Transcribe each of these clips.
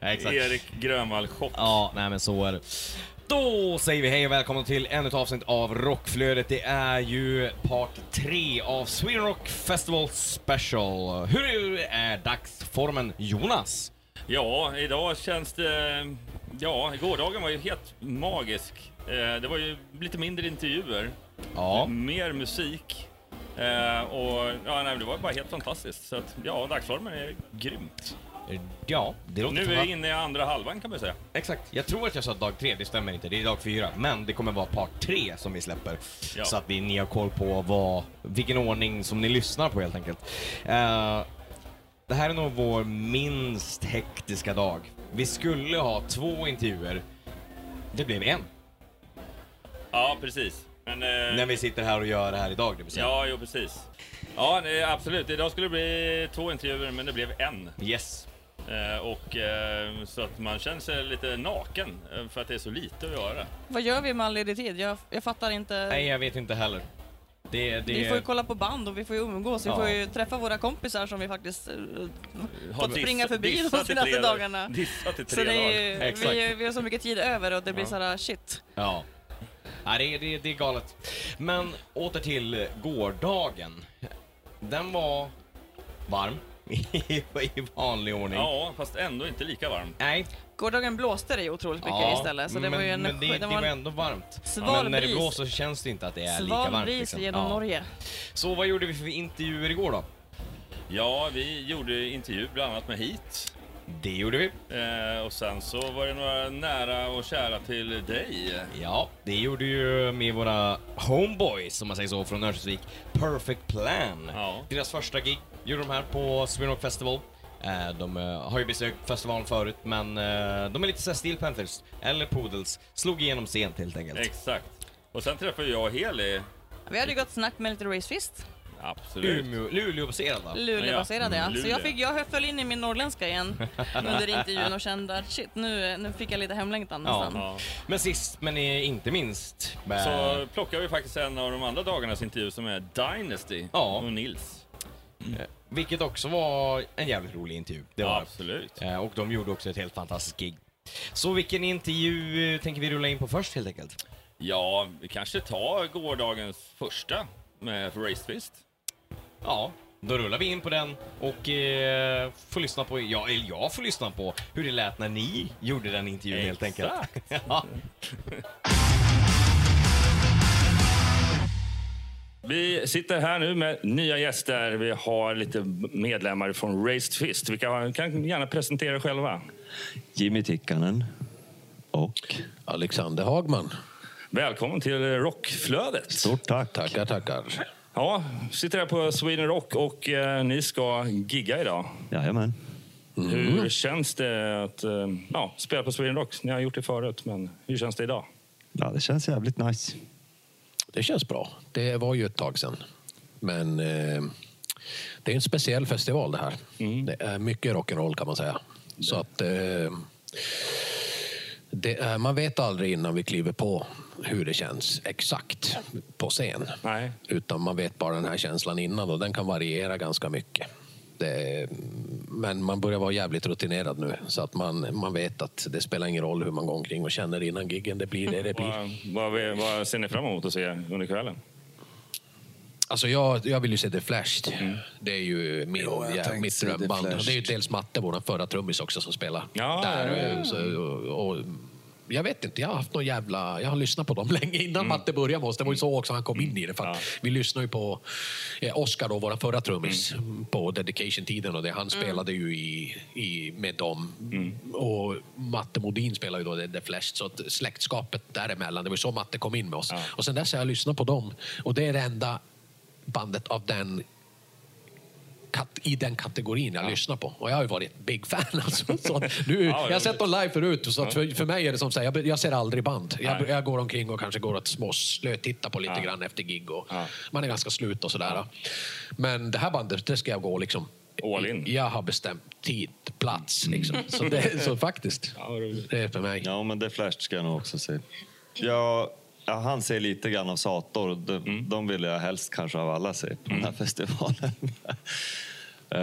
Ja, exakt. Erik Grönvall chock. Ja, nej men så är det. Då säger vi hej och välkomna till ännu ett avsnitt av Rockflödet. Det är ju part 3 av Sweden Rock Festival Special. Hur är dagsformen Jonas? Ja, idag känns det... Ja, gårdagen var ju helt magisk. Eh, Det var ju lite mindre intervjuer, Ja, mer musik. Eh, och ja, nej, det var bara helt fantastiskt. Så att, ja, dagsformen är grymt. Ja det låter Nu är vi inne i andra halvan kan man säga. Exakt. Jag tror att jag sa dag tre, det stämmer inte. Det är dag fyra. Men det kommer vara part tre som vi släpper. Ja. Så att vi, ni har koll på vad, vilken ordning som ni lyssnar på helt enkelt. Eh, det här är nog vår minst hektiska dag. Vi skulle ha två intervjuer. Det blev en. Ja, precis. Men, eh, När vi sitter här och gör det här idag, det vill säga. Ja, jo precis. Ja, absolut. Idag skulle det bli två intervjuer, men det blev en. Yes. Eh, och eh, så att man känner sig lite naken eh, för att det är så lite att göra. Vad gör vi med all ledig tid? Jag, jag fattar inte. Nej, jag vet inte heller. Det, det... Vi får ju kolla på band och vi får ju umgås. Vi Ja. får ju träffa våra kompisar som vi faktiskt Har fått springa förbi de senaste dagarna. Dissat i Så tre det dagar. är, Exakt. vi, vi har så mycket tid över och det blir Ja. såhär shit. Ja. ja det, är- det, är- det är galet. Men åter till gårdagen. Den var varm i, i vanlig ordning. Ja, fast ändå inte lika varm. Nej, Gårdagen blåste det ju otroligt mycket istället. Så det men, var ju en, men det, det var en ändå varmt. sval men när det bris. blåser så känns det inte att det är lika sval varmt. bris liksom. genom Ja. Norge. Så vad gjorde vi för intervjuer igår då? Ja, vi gjorde intervju bland annat med Heat. Det gjorde vi. Eh, och sen så var det några nära och kära till dig. Ja, det gjorde ju med våra homeboys, som man säger så, från Örnsköldsvik. Perfect Plan. Ja. Deras första gig gjorde de här på Sweden Rock Festival. Eh, De eh, har ju besökt festivalen förut, men eh, de är lite såhär Steel Panthers, eller Poodles. Slog igenom sent helt enkelt. Exakt. Och sen träffade jag Heli. Vi hade ju gått snack med lite Race Fist. Absolut. Umeå, Luleå-baserad va? Luleåbaserade ja. Så jag, fick, jag föll in i min norrländska igen under intervjun och kände att shit, nu, nu fick jag lite hemlängtan nästan. Ja. Men sist, men inte minst. eh, Så plockar vi faktiskt en av de andra dagarnas intervju som är Dynasty Ja. och Nils. Eh, Vilket också var en jävligt rolig intervju. Det var Ja, det. absolut. Eh, Och de gjorde också ett helt fantastiskt gig. Så vilken intervju eh, tänker vi rulla in på först helt enkelt? Ja, vi kanske tar gårdagens första med Race Twist. Ja, då rullar vi in på den och eh, får lyssna på, ja, eller jag får lyssna på hur det lät när ni gjorde den intervjun helt enkelt. ja. Vi sitter här nu med nya gäster. Vi har lite medlemmar från Race Twist. Vi kan, kan gärna presentera er själva. Jimmy Tikkanen och Alexander Hagman. Välkommen till Rockflödet. stort tack. Tackar, tackar. Ja, sitter här på Sweden Rock och eh, ni ska gigga idag. Jajamän. Hur känns det att eh, ja, spela på Sweden Rock? Ni har gjort det förut, men hur känns det idag? Ja, det känns jävligt nice. Det känns bra. Det var ju ett tag sedan. Men eh, det är en speciell festival det här. Det är mycket rock'n'roll kan man säga. Så att eh, det är, man vet aldrig innan vi kliver på hur det känns exakt på scen. Nej. Utan man vet bara den här känslan innan och den kan variera ganska mycket. Det, men man börjar vara jävligt rutinerad nu så att man, man vet att det spelar ingen roll hur man går omkring och känner innan giggen. Det blir det det blir. Vad, vad, vad ser ni fram emot att se under kvällen? Alltså jag, jag vill ju se The Flash. Det är ju min, Jo, ja, mitt drömband. Det är ju dels Matte, vår förra trummis också, som spelar Ja, där. ja, ja. Så, och, och, jag vet inte, jag har haft någon jävla... Jag har lyssnat på dem länge innan Matte började med oss. Det var ju så också han kom in i det. För att Ja. Vi lyssnade ju på eh, Oscar, då, vår förra trummis, på Dedication-tiden. Och det, han spelade ju i, i, med dem. Och Matte Modin spelade ju då The, Flash. Så att släktskapet däremellan, det var ju så Matte kom in med oss. Ja. Och sen dess har jag lyssnat på dem. Och det är det enda bandet av den i den kategorin jag lyssnar på. Och jag har ju varit big fan. Alltså. Så nu, Ja, jag har sett dem live förut, så att för, för mig är det som här, jag, jag ser aldrig band. Jag, jag går omkring och kanske går och småslötittar på lite Ja. grann efter gig. Och Ja. Man är ganska slut och sådär. Men det här bandet, det ska jag gå liksom... All in. Jag har bestämt tid, plats. Liksom. Så, det, så faktiskt, Ja, det är för mig. Ja, men det Flash ska jag nog också se. Jag, jag han ser lite grann av Sator. De, Mm. de vill jag helst kanske av alla se på den här festivalen. Eh,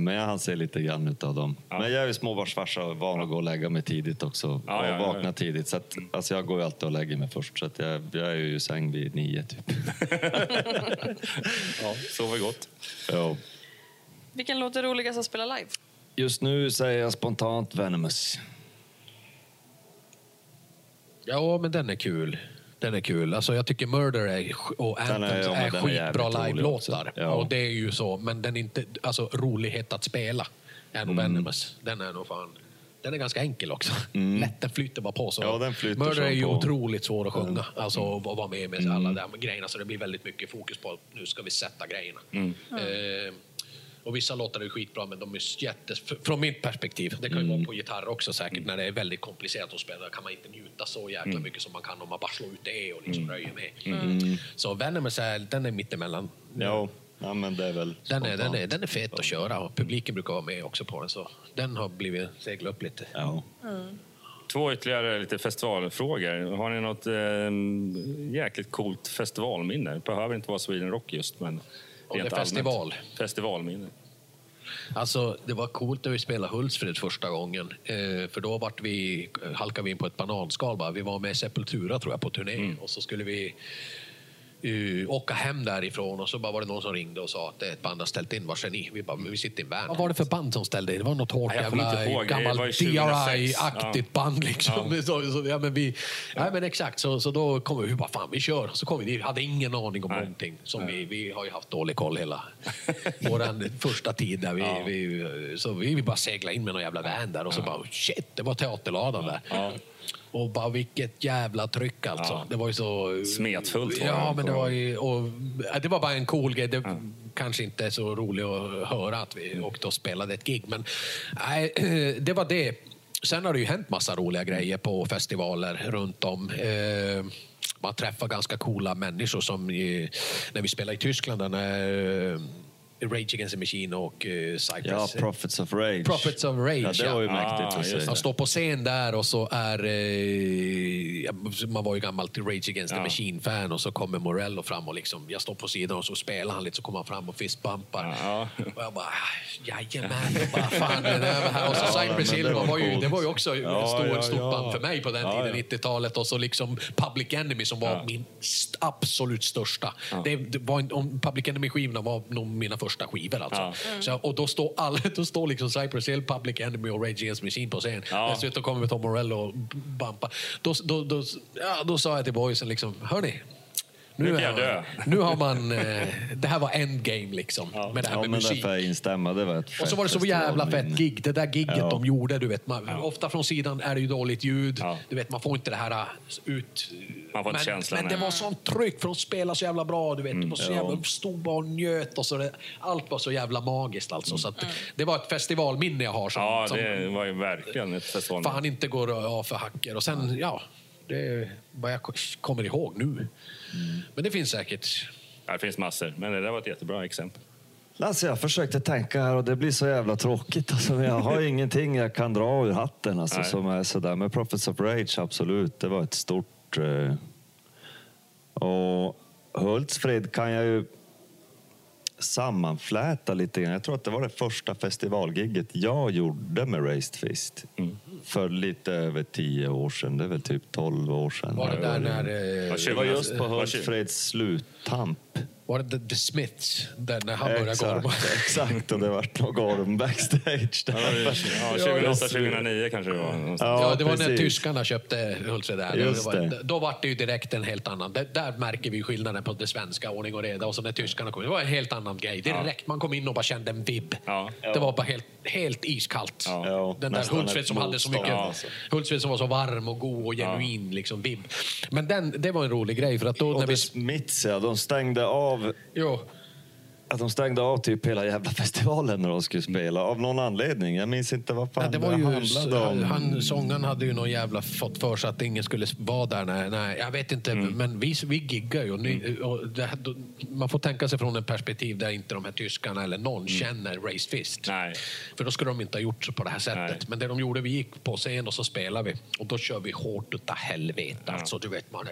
Men jag hann se lite grann utav dem. Men jag är ju småbarnsfarsa och van att gå och lägga mig tidigt också. Och Ja, ja, ja, vakna ja. tidigt. Så att, alltså jag går ju alltid och lägger mig först. Så att jag, jag är ju i säng vid nio typ. Ja, sover gott. Ja. Vilken låt är roligast att spela live? Just nu säger jag spontant Venomous. Ja, men den är kul. Den är kul. Alltså, jag tycker Murder är, och Den är- ja, men är, skitbra live-låtar. Ja. Och det är ju så, men den är inte, alltså rolighet att spela är nog Mm. Venomous. Den är nog fan... Den är ganska enkel också. Lätt, den flyter bara på. Så. Mm. Ja, den flyter Murder är ju på. Mm. otroligt svår att sjunga. Alltså att vara med med alla de grejerna. Så det blir väldigt mycket fokus på att nu ska vi sätta grejerna. Mm. Eh, och vissa låtar är skitbra, men de är jättes... f- Från mitt perspektiv, det kan ju Mm. vara på gitarr också säkert, när det är väldigt komplicerat att spela kan man inte njuta så jäkla Mm. mycket som man kan om man bara slår ut det och liksom röjer med. Så Venomous är, den är mittemellan. Ja, ja, men det är väl Den är, den, är, den är fet att köra och publiken brukar vara med också på den. Så den har blivit seglat upp lite. Ja. Två ytterligare lite festivalfrågor. Har ni något eh, jäkligt coolt festivalminne? Det behöver inte vara Sweden Rock just, men Om det är festival? allmänt. Festivalminne. Alltså, det var coolt när vi spelade Hultsfred första gången. Eh, för då vart vi, halkade vi in på ett bananskal. Bara. Vi var med Sepultura tror jag på turné. Och så skulle vi uh, åka hem därifrån och så bara var det någon som ringde och sa att ett band har ställt in. Var är ni? Vi bara, men vi sitter i en van. Vad var det för band som ställde in? Det var något hårt kommer jävla gammalt var ju 2006. DRI-aktigt band. Liksom. Så, så, ja, men vi, nej, men exakt, så, så då kom vi, vi bara fan vi kör. Så kom vi, vi hade ingen aning om Nej. någonting. Som vi, vi har ju haft dålig koll hela vår första tid. Där vi, Ja. vi, så vi bara segla in med någon jävla van där och så bara shit, det var teaterladan där. Ja. Och bara vilket jävla tryck alltså. Ja. Det var ju så... Smetfullt var Ja, det. men det var ju... Och, ja, det var bara en cool grej. Det kanske inte så roligt att höra att vi åkte och spelade ett gig, men nej, det var det. Sen har det ju hänt massa roliga grejer på festivaler runt om. Eh, man träffar ganska coola människor som när vi spelade i Tyskland, när eh, Rage Against the Machine och eh, Cypress. ja, Prophets of Rage. Prophets of Rage, Ja, det var ju ja. mäktigt Ah, att se. Han står på scen där och så är... Eh, man var ju gammalt Rage Against the Ja. Machine-fan och så kommer Morello fram och liksom, jag står på sidan och så spelar han lite så kommer han fram och fistbumpar. Ja. Och jag bara, "Ah, jajamän, och bara fan det där var här. Och så Ja, Cypress Hill det var, var ju, det var ju också Ja, ett stor, ja, stort ja. band för mig på den Ja, tiden, ja. 90-talet. Och så liksom Public Enemy som var Ja. min st- absolut största. Det, det var en, om Public Enemy-skivorna var nog mina första skivor alltså. Ja. Så, och då står, alla, då står liksom Cypress Hill, Public Enemy och Rage Against the Machine på scen. Ja. Dessutom kommer Tom Morello och bampa. Då, då, då, ja, då sa jag till boysen liksom, hörni. Nu kan är- jag dö. Nu har man... Eh, det här var endgame liksom. Med det här Ja, med men musik. därför jag instämma. Det var ett Och så var det så jävla fett gig. Det där gigget Ja. de gjorde, du vet. Man, Ofta från sidan är det ju dåligt ljud. Ja. Du vet, man får inte det här äh, ut... Man får inte men, känslan, men det var sånt tryck, för de spelade så jävla bra. Du vet. Mm. De så Ja. jävla, stod bara och njöt. Och så det, allt var så jävla magiskt alltså. Så att, Det var ett festivalminne jag har som, Ja, som det var ju verkligen ett festivalminne. fan inte går av för hacker. Och sen, ja, det är vad jag kommer ihåg nu. Men det finns säkert. Ja, det finns massor, men det där var ett jättebra exempel. Alltså jag försökte tänka här och det blir så jävla tråkigt. Alltså, jag har ingenting jag kan dra ur hatten alltså, Nej. som är sådär. Men Prophets of Rage, absolut. Det var ett stort... Eh... Och Hultsfred kan jag ju sammanfläta lite grann. Jag tror att det var det första festivalgigget jag gjorde med Raised Fist. Mm. För lite över tio år sedan. Det är väl typ tolv år sedan. Var det där när... Eh, Det var just på Hultsfreds sluttamp. Var det The, Smiths? Där när han började gorma? Exakt, och det vart något gorm backstage. Ja, Där. ja, 2008, 2009 kanske det var. någonstans. Ja, det var när tyskarna köpte Hultsfred där. Just det var, det. Då var det ju direkt en helt annan. Där, där märker vi skillnaden på det svenska, ordning och reda. Och så när tyskarna kom, det var en helt annan grej. Direkt, man kom in och bara kände en vibb. Ja. Det var bara helt, helt iskallt. Ja. Den där Hultsfred som hade så mycket, motstånd, alltså. Hultsfred som var så varm och god och genuin liksom, vibb. Men den, det var en rolig grej för att då Och när vi... The Smiths, ja, de stängde av Jo, att de stängde av typ hela jävla festivalen när de skulle spela. Av någon anledning. Jag minns inte vad fan Ja, det var ju, handlade om. han, sångaren hade ju någon jävla fått för sig att ingen skulle vara där. Nej, nej, jag vet inte, men vi, vi giggar ju. Och ni, och det, man får tänka sig från ett perspektiv där inte de här tyskarna eller någon känner Race Fist. Nej. För då skulle de inte ha gjort så på det här sättet. Nej. Men det de gjorde, vi gick på scen och så spelade vi. Och då kör vi hårt utav helvete. Alltså, du vet, man,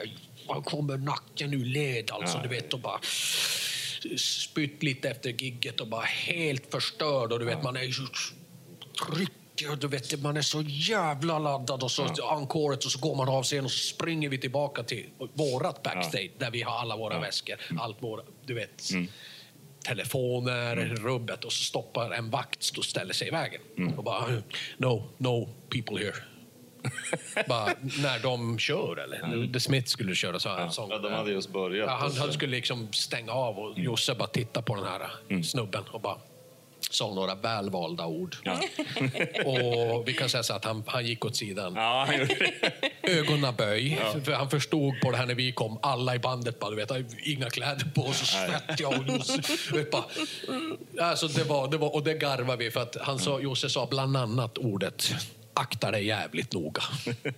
man kommer nacken ur led. Alltså, du vet, och bara spytt lite efter gigget och bara helt förstörd. Och du vet, man är ju tryckig och du vet, man är så jävla laddad. Och så encoret och så går man av scen och så springer vi tillbaka till vårat backstage där vi har alla våra väskor. Allt våra, du vet. Telefoner, rubbet och så stoppar en vakt och ställer sig i vägen. Och bara, no, no people here. bara, när de kör eller? The Smith skulle köra så här. sång. Ja, de hade just börjat. Ja, han, och han skulle liksom stänga av och Josse bara titta på den här snubben och bara sa några välvalda ord. och vi kan säga så att han, han gick åt sidan. Ja, han. Ögonen böj. För han förstod på det här när vi kom, alla i bandet bara, du vet, inga kläder på och så svettiga och Josse, alltså det var, det var, och det garvade vi för att han sa, Josse sa bland annat ordet akta dig jävligt noga.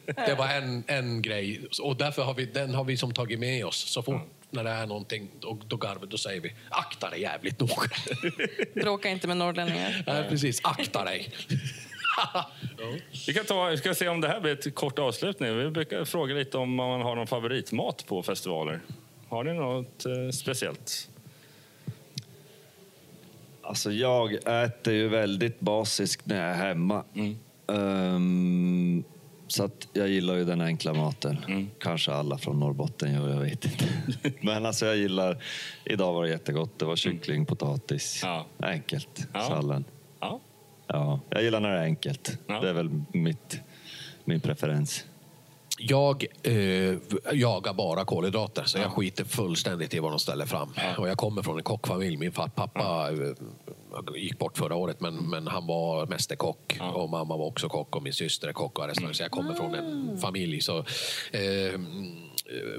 Det var en, en grej och därför har vi, den har vi som tagit med oss. Så fort när det är någonting, då, då garvar då säger vi akta dig jävligt noga. Bråka inte med norrlänningar. Nej, precis, akta dig. Vi kan ta, vi ska se om det här blir ett kort avslut nu. Vi brukar fråga lite om man har någon favoritmat på festivaler. Har ni något eh, speciellt? Alltså jag äter ju väldigt basiskt när jag är hemma. Ehm, så att jag gillar ju den enkla maten. Kanske alla från Norrbotten gör, jag vet inte. Men alltså jag gillar... Idag var det jättegott. Det var kyckling, potatis. Ja. Enkelt. Ja. Sallad. Ja. Ja, jag gillar när det är enkelt. Ja. Det är väl mitt, min preferens. Jag eh, jagar bara kolhydrater, så jag skiter fullständigt i vad de ställer fram. Och jag kommer från en kockfamilj. Min pappa eh, gick bort förra året, men, men han var mästerkock. Och mamma var också kock och min syster är kock och restaurang. Så jag kommer från en familj. Så, eh, mm,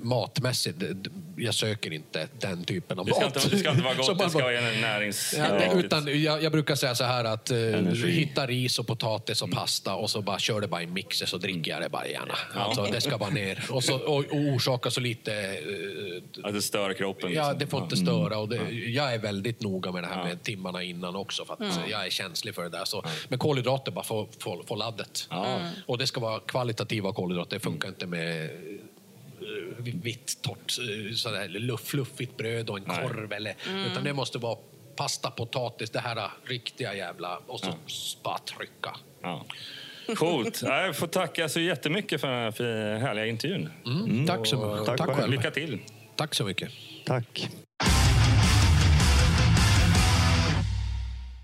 matmässigt, d- d- jag söker inte den typen av Det ska mat. inte, det ska inte vara Så gott, det ska bara- vara närings... Ja, utan jag, jag brukar säga så här att eh, Energi. hitta ris och potatis och pasta och så bara kör det bara i mixer så dricker jag det bara gärna. Alltså, det ska bara ner. Och, så, och, och orsaka så lite... eh, Att det stör kroppen. ja, liksom. det får inte störa. Och det, jag är väldigt noga med det här med timmarna innan också för att jag är känslig för det där. Så, Men kolhydrater bara får, får, får laddet. Och det ska vara kvalitativa kolhydrater. Det funkar inte med eh, vitt, torrt, eh, sådär, luff, fluffigt bröd och en korv. Eller, Utan det måste vara pasta, potatis, det här riktiga jävla... Och så bara trycka. Ja. Coolt. Ja, Jag får tacka så jättemycket för den här härliga intervjun. Mm, tack så mycket. tack Tack. Lycka till. Tack så mycket. Tack.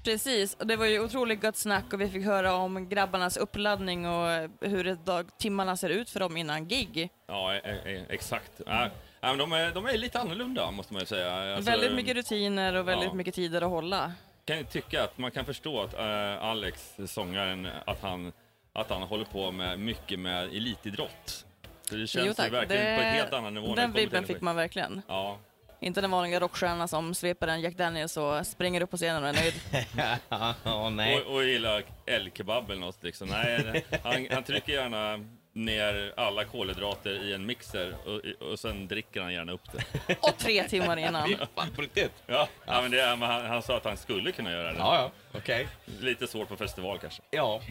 Precis, och det var ju otroligt gott snack och vi fick höra om grabbarnas uppladdning och hur dag, timmarna ser ut för dem innan gig. Ja, e- e- exakt. Ja, ja, men de, är, de är lite annorlunda, måste man ju säga. Alltså, väldigt mycket rutiner och väldigt ja. mycket tider att hålla. kan ju tycka att man kan förstå att eh, Alex, sångaren, att han, att han håller på med mycket med elitidrott. Så det känns Jo ju tack, verkligen på en helt annan nivå. det den vibben fick man verkligen. Ja. Inte den vanliga rockstjärnan som sveper en Jack Daniels och springer upp på scenen och är nöjd. Ja, nej. Och, och gillar älgkebab eller något liksom. Nej, han, han trycker gärna ner alla kolhydrater i en mixer och, och sen dricker han gärna upp det. Och tre timmar innan. Fan, på riktigt? Ja, ja men det, han, han sa att han skulle kunna göra det. Ja, ja. Okej. Lite svårt på festival kanske. Ja.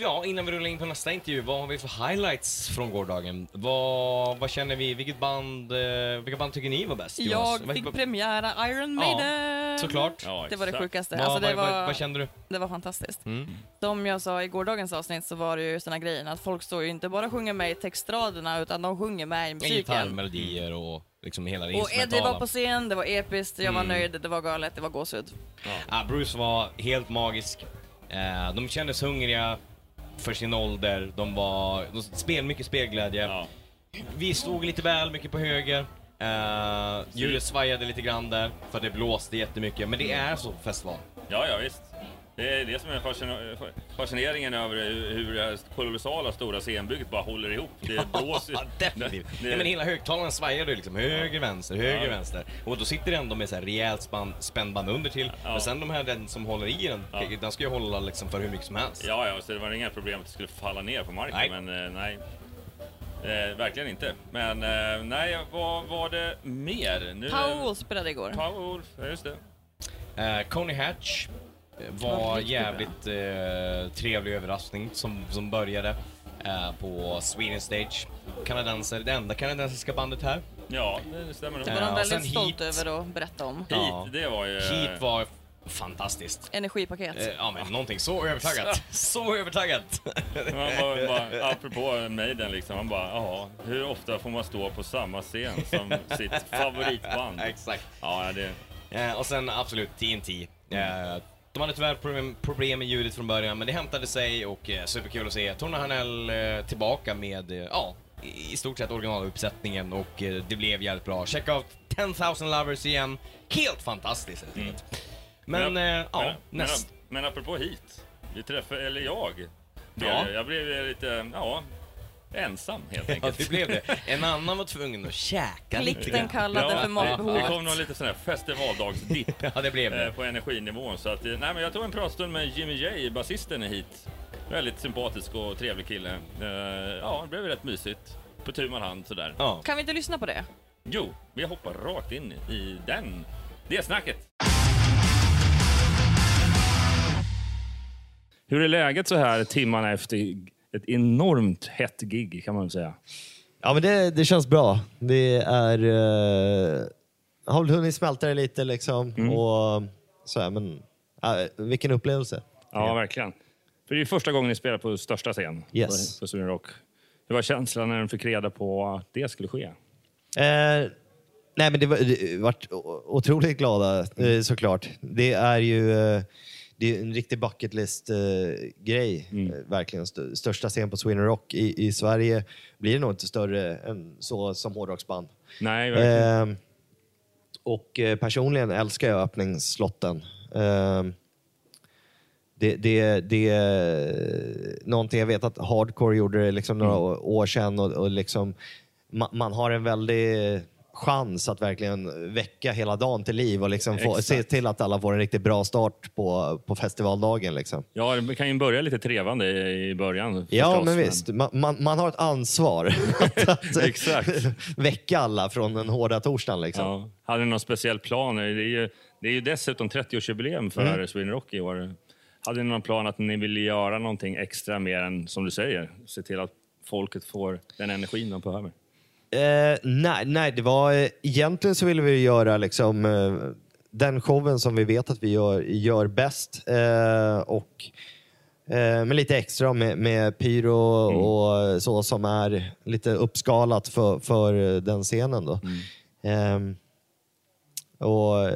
Ja, innan vi rullar in på nästa intervju, vad har vi för highlights från gårdagen? Vad, vad känner vi? Vilket band, eh, vilka band tycker ni var bäst? Jonas? Jag fick premiära Iron Ja, Maiden. Såklart. Ja, Det var det sjukaste. Vad, Alltså, det, vad, vad, var, vad kände du? det var fantastiskt. Mm. Som jag sa i gårdagens avsnitt så var det ju såna grejen att folk står ju inte bara och sjunger med i textraderna utan de sjunger med i musiken. Gitarrmelodier och liksom hela det Och Eddie var på scen, det var episkt, jag var Mm. nöjd, det var galet, det var gåshud. Ja, Bruce var helt magisk. Eh, de kändes hungriga för sin ålder. De var... De spel, mycket spelglädje. Ja. Vi stod lite väl mycket på höger. Uh, ljudet svajade lite grann där, för det blåste jättemycket. Men det är så festival. Ja, ja visst. Det Det är det som är fascina- fascineringen över hur det här kolossala stora scenbygget bara håller ihop. Det blåser. Ja, definitivt. Det- Ja, men hela högtalaren svajar ju liksom höger, vänster, höger, Ja. vänster. Och då sitter det ändå med så här rejält spann, spännband under till. Ja. Men sen de här, den som håller i den, Ja. den ska ju hålla liksom för hur mycket som helst. Ja, ja, så det var inga problem att det skulle falla ner på marken, Nej. men eh, nej. Eh, verkligen inte. Men eh, nej, vad var det mer? Nu, Powell spelade igår. Ja, just det. Eh, Coney Hatch Var var jävligt eh, trevlig överraskning som, som började eh, på Sweden Stage. Kanadenser, det enda kanadensiska bandet här. Ja, det stämmer nog. Det var de väldigt sen stolt Heat. över att berätta om. Ja. Heat, det var ju... Heat var fantastiskt. Energipaket. Eh, ja men någonting så övertaggat. så övertaggat. Man bara, bara, apropå Maiden, liksom, man bara, jaha, hur ofta får man stå på samma scen som sitt favoritband? Exakt. Ja, det... Eh, och sen absolut TNT. Eh, de hade tyvärr problem, problem med ljudet från början, men det hämtade sig och eh, superkul att se Tony Harnell eh, tillbaka med, eh, ja, i stort sett originaluppsättningen och eh, det blev jävligt bra. Check out 10,000 Lovers igen. Helt fantastiskt helt enkelt. Men, eh, ja, men, näst... men, men apropå hit, vi träffade, eller jag, Ja. jag blev lite, ja, ensam helt Ja, enkelt. det blev det. En annan var tvungen att käka lite Plikten kallade för det, det matbehovet. kom någon lite sån här festivaldagsdipp Ja, det blev eh, det. på energinivån. Så att, eh, nej, men jag tog en pratstund med Jimmy J, basisten i hit. Väldigt sympatisk och trevlig kille. Eh, ja, det blev rätt mysigt. På tu man hand sådär. Ja. Kan vi inte lyssna på det? Jo, vi hoppar rakt in i den. Det snacket. Hur är läget så här timmarna efter ett enormt hett gig kan man väl säga? Ja, men det, det känns bra. Det är... Uh, har väl hunnit smälta det lite liksom. Mm. Och så här, men ja, vilken upplevelse. Ja, verkligen. För det är första gången ni spelar på största scen Yes. på, på Sweden Rock. Hur var känslan när ni fick reda på att det skulle ske? Eh, nej, men det var, det vart o- otroligt glada eh, såklart. Det är ju eh, det är en riktig bucket list-grej. Mm. Eh, verkligen. St- största scen på Sweden Rock i, i Sverige blir nog inte större än så som hårdrocksband. Nej, verkligen. Eh, och eh, personligen älskar jag öppningsslotten. Eh, det, det, det är någonting jag vet att Hardcore gjorde det liksom några Mm. år sedan och, och liksom, ma, man har en väldig chans att verkligen väcka hela dagen till liv och liksom få, se till att alla får en riktigt bra start på, på festivaldagen. Liksom. Ja, det kan ju börja lite trevande i i början. Ja, men visst. Man, man, man har ett ansvar att, att Exakt. väcka alla från den hårda torsdagen. Liksom. Ja. Hade ni någon speciell plan? Det är ju, det är ju dessutom 30-årsjubileum för Mm. Sweden Rock i år. Hade ni någon plan att ni ville göra någonting extra mer än, som du säger, se till att folket får den energin de behöver? Eh, nej, nej, det var... Eh, egentligen så ville vi göra liksom, eh, den showen som vi vet att vi gör, gör bäst. Eh, och eh, med lite extra med, med pyro och så som är lite uppskalat för, för den scenen. Då. Ehm, och,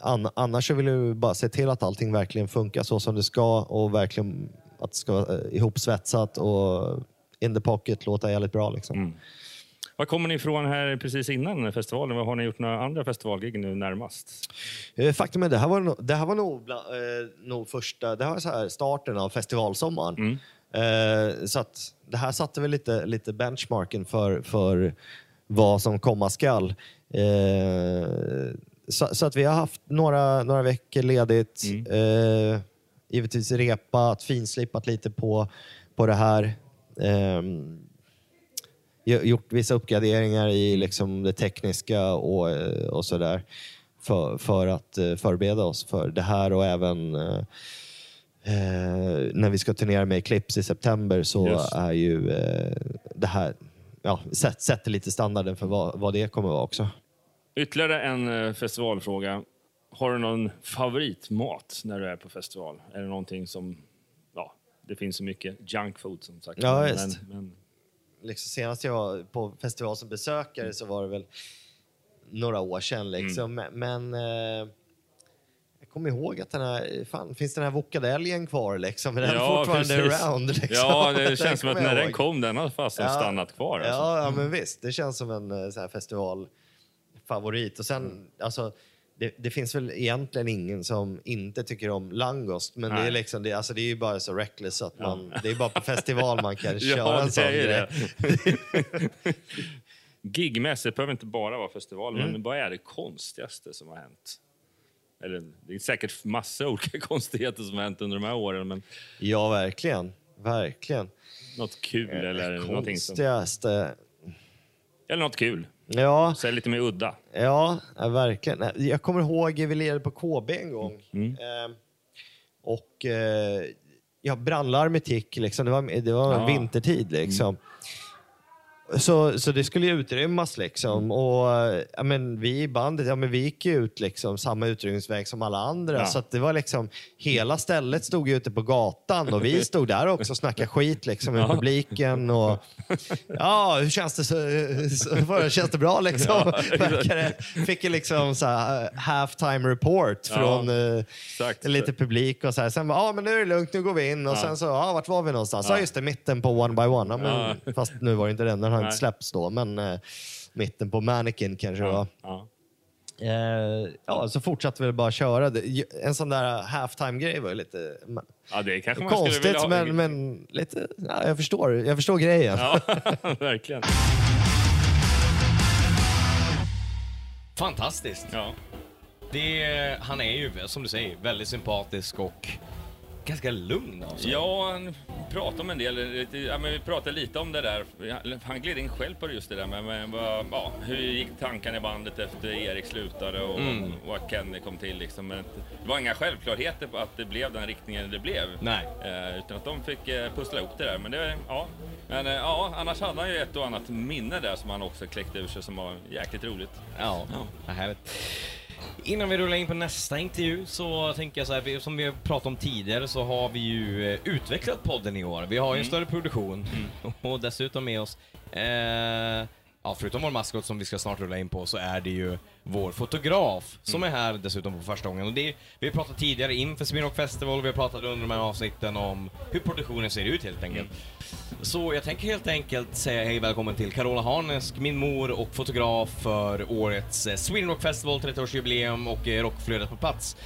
an, annars vill vi bara se till att allting verkligen funkar så som det ska och verkligen att det ska vara ihopsvetsat och in the pocket låta jävligt bra. Liksom. Var kommer ni ifrån här precis innan festivalen? Har ni gjort några andra festivalgig nu närmast? Eh, Faktum är det här var, nog- det här var nog, bla, eh, nog första, det här var så här starten av festivalsommaren. Eh, så att det här satte väl lite, lite benchmarken för, för vad som komma skall. Eh, så, så att vi har haft några, några veckor ledigt. Eh, givetvis repat, finslipat lite på, på det här. Gj- gjort vissa uppgraderingar i liksom det tekniska och, eh, och sådär för, för att eh, förbereda oss för det här och även eh, eh, när vi ska turnera med Eclipse i september så Just. är ju eh, det här, ja, sätt, sätter lite standarden för vad, vad det kommer vara också. Ytterligare en festivalfråga. Har du någon favoritmat när du är på festival? Är det någonting som... Ja, det finns så mycket junk food som sagt. Ja, men, men, liksom senast jag var på festival som besökare så var det väl några år sedan. Liksom. Mm. Men, eh, jag kommer ihåg att den här, fan, finns den här vokadäljen kvar liksom? Den är fortfarande precis. around. Liksom. Ja, det känns som att när den kom, den har fast Ja. stannat kvar. Alltså. Ja, ja, men visst. Det känns som en eh, så här festivalfavorit. Och sen, alltså, det, det finns väl egentligen ingen som inte tycker om langost, men det är, liksom, det, alltså det är ju bara så reckless att man, det är bara på festival man kan Ja, köra en det sån grej. Gigmässigt behöver inte bara vara festival, Mm. men vad är det konstigaste som har hänt? Eller, det är säkert massa olika konstigheter som har hänt under de här åren, men Ja, verkligen. Verkligen. något kul eller någonting som... Konstigaste... Eller något kul. Ja, Så lite mer udda. ja, verkligen. Jag kommer ihåg, vi lirade på KB en gång. Mm. Eh, och eh, ja, brandlarmet gick, liksom. det var, det var Ja. vintertid. Liksom. Så, så det skulle ju utrymmas. Liksom. Och, eh, ja, men vi i bandet ja, men vi gick ju ut liksom, samma utrymningsväg som alla andra. Ja. Så att det var liksom, hela stället stod ju ute på gatan och vi stod där också och snackade skit liksom, med publiken. Och, ja, hur känns det? Så, så, känns det bra? Liksom? Det? Fick ju liksom så här, eh, halftime report Ja, från eh, lite publik. och så här. Sen bara, ja men nu är det lugnt, nu går vi in. Och sen så, ja vart var vi någonstans? Ja, just det, mitten på One by One. Ja, men, Fast nu var det inte den, den inte Nej. släppts då. Men eh, mitten på Mannequin kanske var. Ja. Eh, ja, så fortsatte vi bara köra. Det- En sån där halftime-grej var ju lite ja, det kanske man skulle konstigt, vilja ha. men, men lite, ja, jag, förstår, jag förstår grejen. Ja, verkligen. Fantastiskt. Ja. Det, han är ju, som du säger, väldigt sympatisk och ganska lugn. Alltså. Ja, han pratar om en del. Ja, men vi pratade lite om det där. Han gled in själv på just det där med, med ja, hur gick tankarna i bandet efter Erik slutade och, Mm. och att Kenny kom till. Liksom. Men det var inga självklarheter på att det blev den riktningen det blev. Nej. Eh, utan att de fick eh, pussla ihop det där. Men, det, ja. Men eh, ja, annars hade han ju ett och annat minne där som han också kläckte ur sig som var jäkligt roligt. Ja, vad härligt. Innan vi rullar in på nästa intervju så tänker jag så här, som vi har pratat om tidigare så har vi ju eh, utvecklat podden i år. Vi har ju en större produktion och dessutom med oss, eh, ja förutom vår maskot som vi ska snart rulla in på så är det ju vår fotograf som är här dessutom på första gången. Och det, vi har pratat tidigare inför Rock Festival, vi har pratat under de här avsnitten om hur produktionen ser ut helt enkelt. Så jag tänker helt enkelt säga hej välkommen till Carola Harnesk, min mor och fotograf för årets eh, Sweden Rock Festival 30-årsjubileum och eh, rockflödet på plats.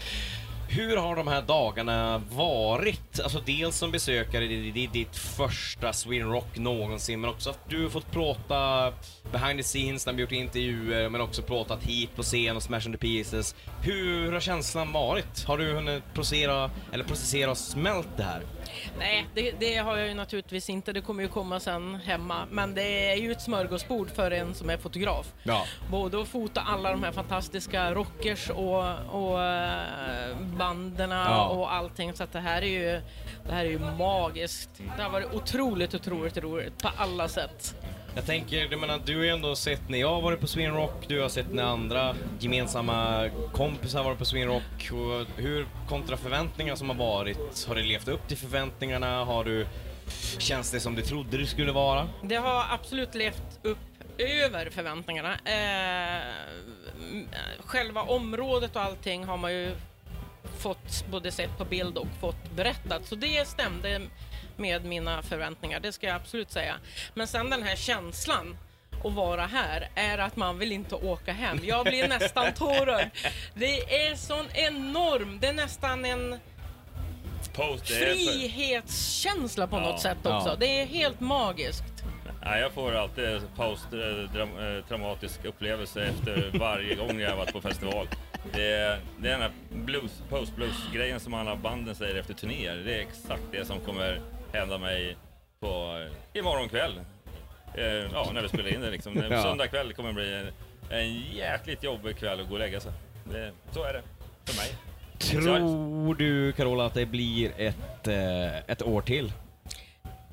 Hur har de här dagarna varit? Alltså dels som besökare, det det är ditt första Sweden Rock någonsin, men också att du har fått prata behind the scenes när vi gjort intervjuer, men också pratat hit på scen och Smash the Pieces. Hur har känslan varit? Har du hunnit processera, eller processera och smält det här? Nej, det, det har jag ju naturligtvis inte. Det kommer ju komma sen hemma. Men det är ju ett smörgåsbord för en som är fotograf. Ja. Både att fota alla de här fantastiska rockers och, och eh, banderna Ja. och allting. Så att det här är ju, det här är ju magiskt. Det har varit otroligt, otroligt roligt på alla sätt. Jag tänker, du menar, du har ju ändå sett när jag har varit på Sweden Rock, du har sett när andra gemensamma kompisar har varit på Sweden Rock. Hur kontra förväntningar som har varit, har det levt upp till förväntningarna? Har du, känns det som du trodde det skulle vara? Det har absolut levt upp över förväntningarna. Eh, själva området och allting har man ju fått både sett på bild och fått berättat. Så det stämde med mina förväntningar, det ska jag absolut säga. Men sen den här känslan att vara här är att man vill inte åka hem. Jag blir nästan tårögd. Det är sån enorm, det är nästan en Post, frihetskänsla på Ja, något sätt också. ja. Det är helt magiskt. Nej, jag får alltid post-traumatisk upplevelse efter varje gång jag har varit på festival. Det är, det är den här blues, post-blues-grejen som alla banden säger efter turnéer. Det är exakt det som kommer hända mig på eh, imorgon kväll. Eh, ja, när vi spelar in det liksom. Ja. Söndag kväll kommer bli en, en jäkligt jobbig kväll att gå och lägga sig. Det, så är det för mig. Tror du, Carola, att det blir ett, eh, ett år till?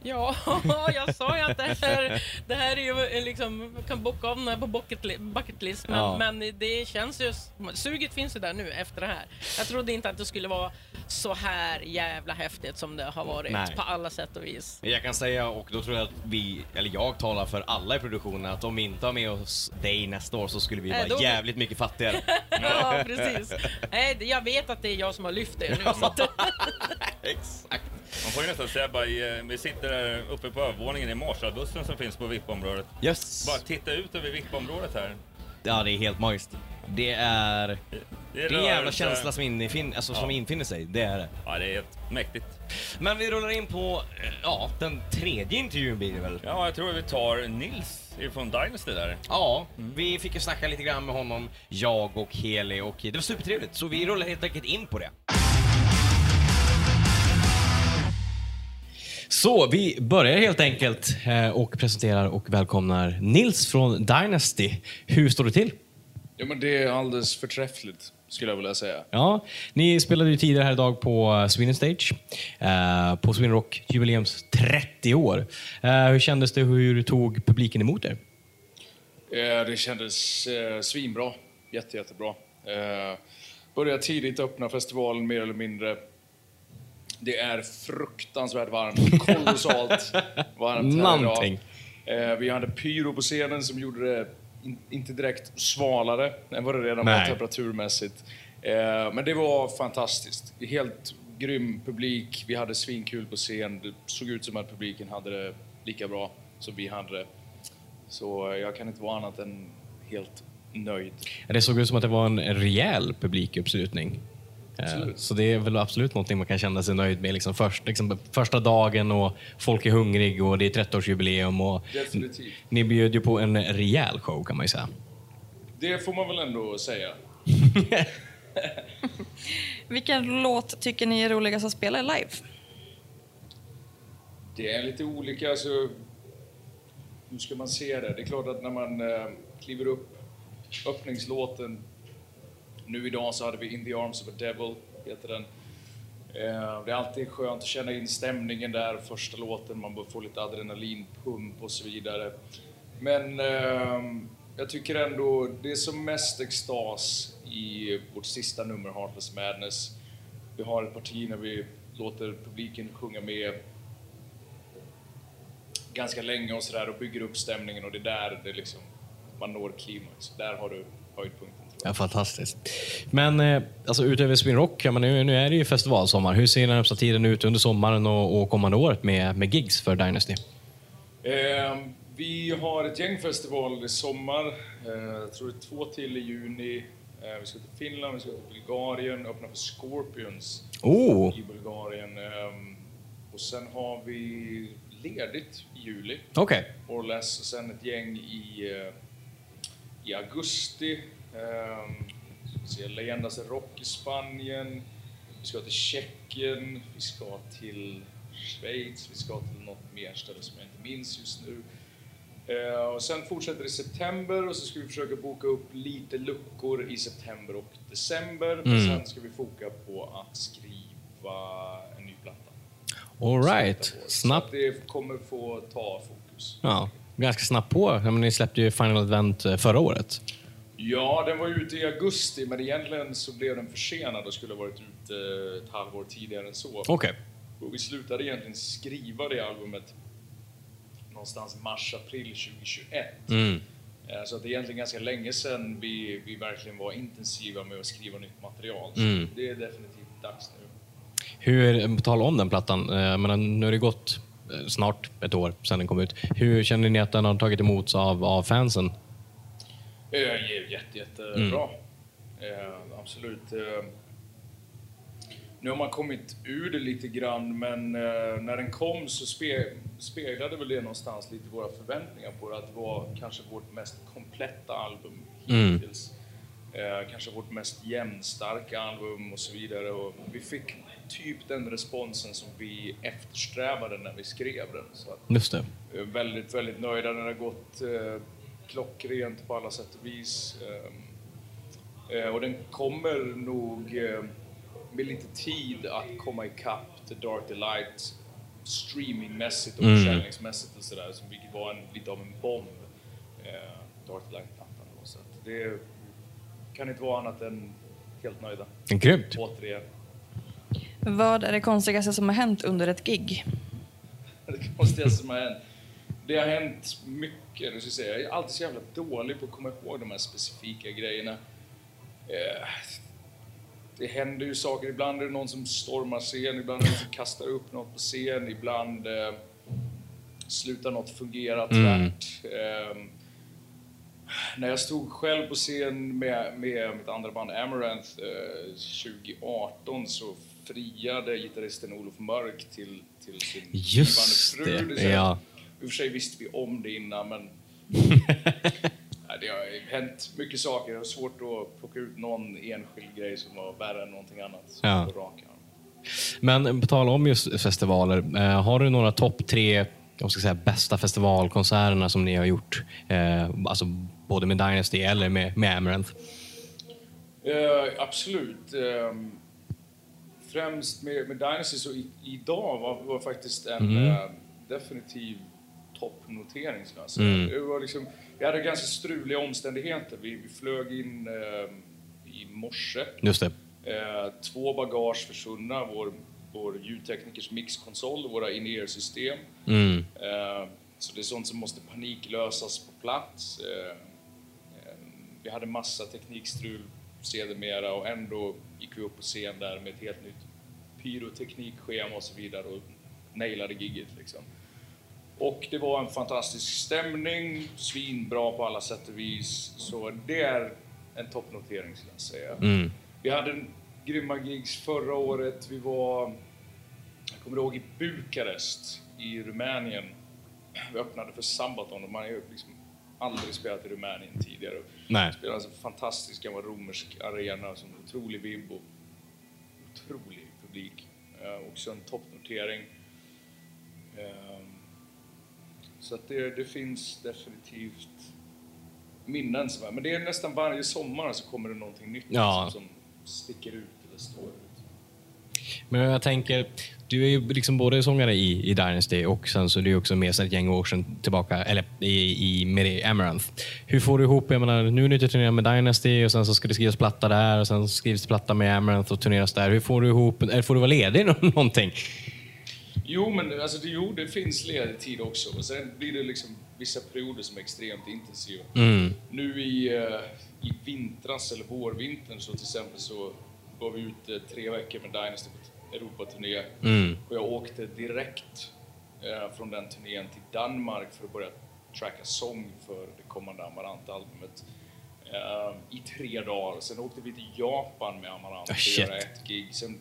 Ja, jag sa ju att det här, det här är ju liksom, kan bocka av den här på bucket, li- bucket list, men, Ja. men det känns ju, suget finns ju där nu efter det här. Jag trodde inte att det skulle vara så här jävla häftigt som det har varit Nej. på alla sätt och vis. Jag kan säga, och då tror jag att vi, eller jag talar för alla i produktionen, att om vi inte har med oss dig nästa år så skulle vi Äh, vara då- jävligt mycket fattigare. Ja, precis. Nej, jag vet att det är jag som har lyft det nu. Att, Exakt. Man får ju nästan säga bara, eh, vi sitter där uppe på övervåningen i Marshallbussen som finns på VIP-området. Yes. Bara titta ut över VIP-området här. Ja, det är helt magiskt. Det är... Det Det är en jävla känsla som, infin, alltså, som Ja. infinner sig, det är det. Ja, det är helt mäktigt. Men vi rullar in på, eh, ja, den tredje intervjun blir det väl? Ja, jag tror vi tar Nils ifrån Dynasty där. Ja, vi fick ju snacka lite grann med honom, jag och Heli, och det var supertrevligt. Så vi rullar helt enkelt in på det. Så vi börjar helt enkelt eh, och presenterar och välkomnar Nils från Dynasty. Hur står det till? Ja, men det är alldeles förträffligt, skulle jag vilja säga. Ja, ni spelade ju tidigare här idag på eh, Sweden Stage, eh, på Sweden Rock jubileums 30 år. Eh, hur kändes det? Hur tog publiken emot er? Eh, Det kändes svinbra. Jätte, jättebra. Började tidigt öppna festivalen mer eller mindre. Det är fruktansvärt varmt. Kolossalt varmt här Någonting. idag. Eh, Vi hade pyro på scenen som gjorde det in, inte direkt svalare än vad det redan var Nej. temperaturmässigt. Eh, Men det var fantastiskt. Helt grym publik. Vi hade svinkul på scen. Det såg ut som att publiken hade det lika bra som vi hade det. Så jag kan inte vara annat än helt nöjd. Det såg ut som att det var en rejäl publikuppslutning. Eh, Absolut. Så det är väl absolut någonting man kan känna sig nöjd med. Liksom först, liksom första dagen och folk är hungrig och det är 30-årsjubileum. Och Definitivt. ni bjöd ju på en rejäl show kan man ju säga. Det får man väl ändå säga. Vilken låt tycker ni är roligast att spela live? Det är lite olika. Alltså, hur ska man se det? Det är klart att när man eh, kliver upp öppningslåten. Nu idag så hade vi In the arms of a devil, heter den. Eh, det är alltid skönt att känna in stämningen där, första låten, man får lite adrenalinpump och så vidare. Men ehm, jag tycker ändå det är som mest extas i vårt sista nummer, Heartless Madness. Vi har ett parti när vi låter publiken sjunga med ganska länge och sådär och bygger upp stämningen och det är där det liksom, man når klimax. Där har du höjdpunkten. Ja, fantastiskt. Men eh, alltså, utöver Sweden Rock, ja, men nu, nu är det ju festivalsommar. Hur ser den närmsta tiden ut under sommaren och, och kommande året med, med gigs för Dynasty? Eh, vi har ett gäng festivaler i sommar. Eh, jag tror det är två till i juni. Eh, vi ska till Finland, vi ska till Bulgarien, öppna för Scorpions Oh, i Bulgarien. Eh, och sen har vi ledigt i juli, okej. more or less. Sen ett gäng i, eh, i augusti. Eh, ska vi se, Leyendas Rock i Spanien. Vi ska till Tjeckien, vi ska till Schweiz, vi ska till något mer ställe som jag inte minns just nu. Eh, och sen fortsätter det i september och så ska vi försöka boka upp lite luckor i september och december. Men Mm. sen ska vi foka på att skriva en ny platta. All right. Så Snabbt. det kommer få ta fokus. Ja, ganska snabbt på. Ja, men ni släppte ju Final Advent eh, förra året. Ja, den var ute i augusti, men egentligen så blev den försenad och skulle ha varit ute ett halvår tidigare än så. Okej. Och vi slutade egentligen skriva det albumet någonstans mars-april 2021. Mm. Eh, Så att det är egentligen ganska länge sedan vi, vi verkligen var intensiva med att skriva nytt material. Mm. det är definitivt dags nu. Hur, på tal om den plattan, eh, menar, nu har det gått eh, snart ett år sedan den kom ut. Hur känner ni att den har tagit emot av, av fansen? Eh, Jätte, jätte, jättebra. Eh, absolut. Eh, nu har man kommit ur det lite grann, men när den kom så spe, speglade väl det någonstans lite våra förväntningar på det, att det var kanske vårt mest kompletta album Mm. hittills. Eh, kanske vårt mest jämnstarka album och så vidare. Och vi fick typ den responsen som vi eftersträvade när vi skrev den. Så att, Just det. är väldigt, väldigt nöjda. Den har gått klockrent på alla sätt och vis. Eh, eh, och den kommer nog eh, med lite tid att komma ikapp The Dark Delight streamingmässigt och Mm. försäljningsmässigt och sådär, som vilket var en, lite av en bomb. Eh, Dark Delight-plattan då. Så att det kan inte vara annat än helt nöjda. Grymt. Återigen. Vad är det konstigaste som har hänt under ett gig? Det konstigaste som har hänt. Det har hänt mycket. Nu ska jag, säga. jag är alltid så jävla dålig på att komma ihåg de här specifika grejerna. Eh, det händer ju saker. Ibland är det någon som stormar scen, ibland är det någon som kastar upp något på scen, ibland eh, slutar något fungera Mm. tvärt. Eh, När jag stod själv på scen med, med mitt andra band Amaranth eh, 2018 så friade gitarristen Olof Mörk till, till sin blivande fru. det, ja. Och för sig visste vi om det innan men det har hänt mycket saker. Det är svårt att plocka ut någon enskild grej som var värre än någonting annat. Ja. på rak arm. Men på tal om just festivaler, eh, har du några topp tre jag ska säga, bästa festivalkonserterna som ni har gjort? Eh, alltså både med Dynasty eller med, med Amaranth? Eh, absolut. Ehm, främst med, med Dynasty så i, idag var, var faktiskt en Mm. eh, definitiv toppnotering. Mm. Det var liksom, vi hade ganska struliga omständigheter. Vi, vi flög in ehm, i morse. Just det. Eh, två bagage försvunna, vår, vår ljudteknikers mixkonsol och våra in-ear-system. Mm. Eh, så det är sånt som måste paniklösas på plats. Eh, eh, vi hade massa teknikstrul sedermera och ändå gick vi upp på scen där med ett helt nytt pyroteknikschema och så vidare och nailade gigget liksom. Och det var en fantastisk stämning, svinbra på alla sätt och vis. Så det är en toppnotering skulle jag säga. Mm. Vi hade en grymma gigs förra året. Vi var, jag kommer ihåg, i Bukarest i Rumänien. Vi öppnade för Sabaton och man har ju liksom aldrig spelat i Rumänien tidigare. Nej. Spelade alltså en fantastisk gammal romersk arena som otrolig vibb och otrolig publik. Eh, också en toppnotering. Eh, så att det, det finns definitivt minnen som är, men det är nästan varje sommar så kommer det någonting nytt Ja. som sticker ut eller står ut. Men jag tänker, du är ju liksom både sångare i, i Dynasty och sen så är du också med sedan ett gäng år sedan tillbaka, eller i, i, med Amaranth. Hur får du ihop, jag menar, nu är du ute och turnerar med Dynasty och sen så ska det skrivas platta där och sen skrivs platta med Amaranth och turneras där. Hur får du ihop, eller får du vara ledig nå- någonting? Jo, men alltså, det, jo, det finns ledig tid också. Och sen blir det liksom vissa perioder som är extremt intensiva. Mm. Nu i, eh, i vintras, eller vårvintern, så till exempel så var vi ute tre veckor med Dynasty på Europaturné. Mm. Och jag åkte direkt eh, från den turnén till Danmark för att börja tracka sång för det kommande Amarant-albumet. Eh, I tre dagar. Sen åkte vi till Japan med Amarant Ah, för att göra ett gig. Sen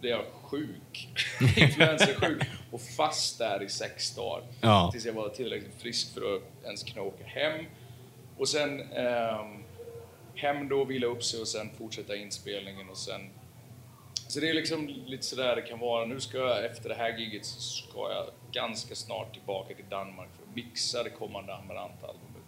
blev jag sjuk, influensasjuk, och fast där i sex dagar. Ja. Tills jag var tillräckligt frisk för att ens kunna åka hem. Och sen ehm, hem då, vila upp sig och sen fortsätta inspelningen och sen... Så det är liksom lite sådär det kan vara. Nu ska jag, efter det här giget så ska jag ganska snart tillbaka till Danmark för att mixa det kommande Amarant-albumet.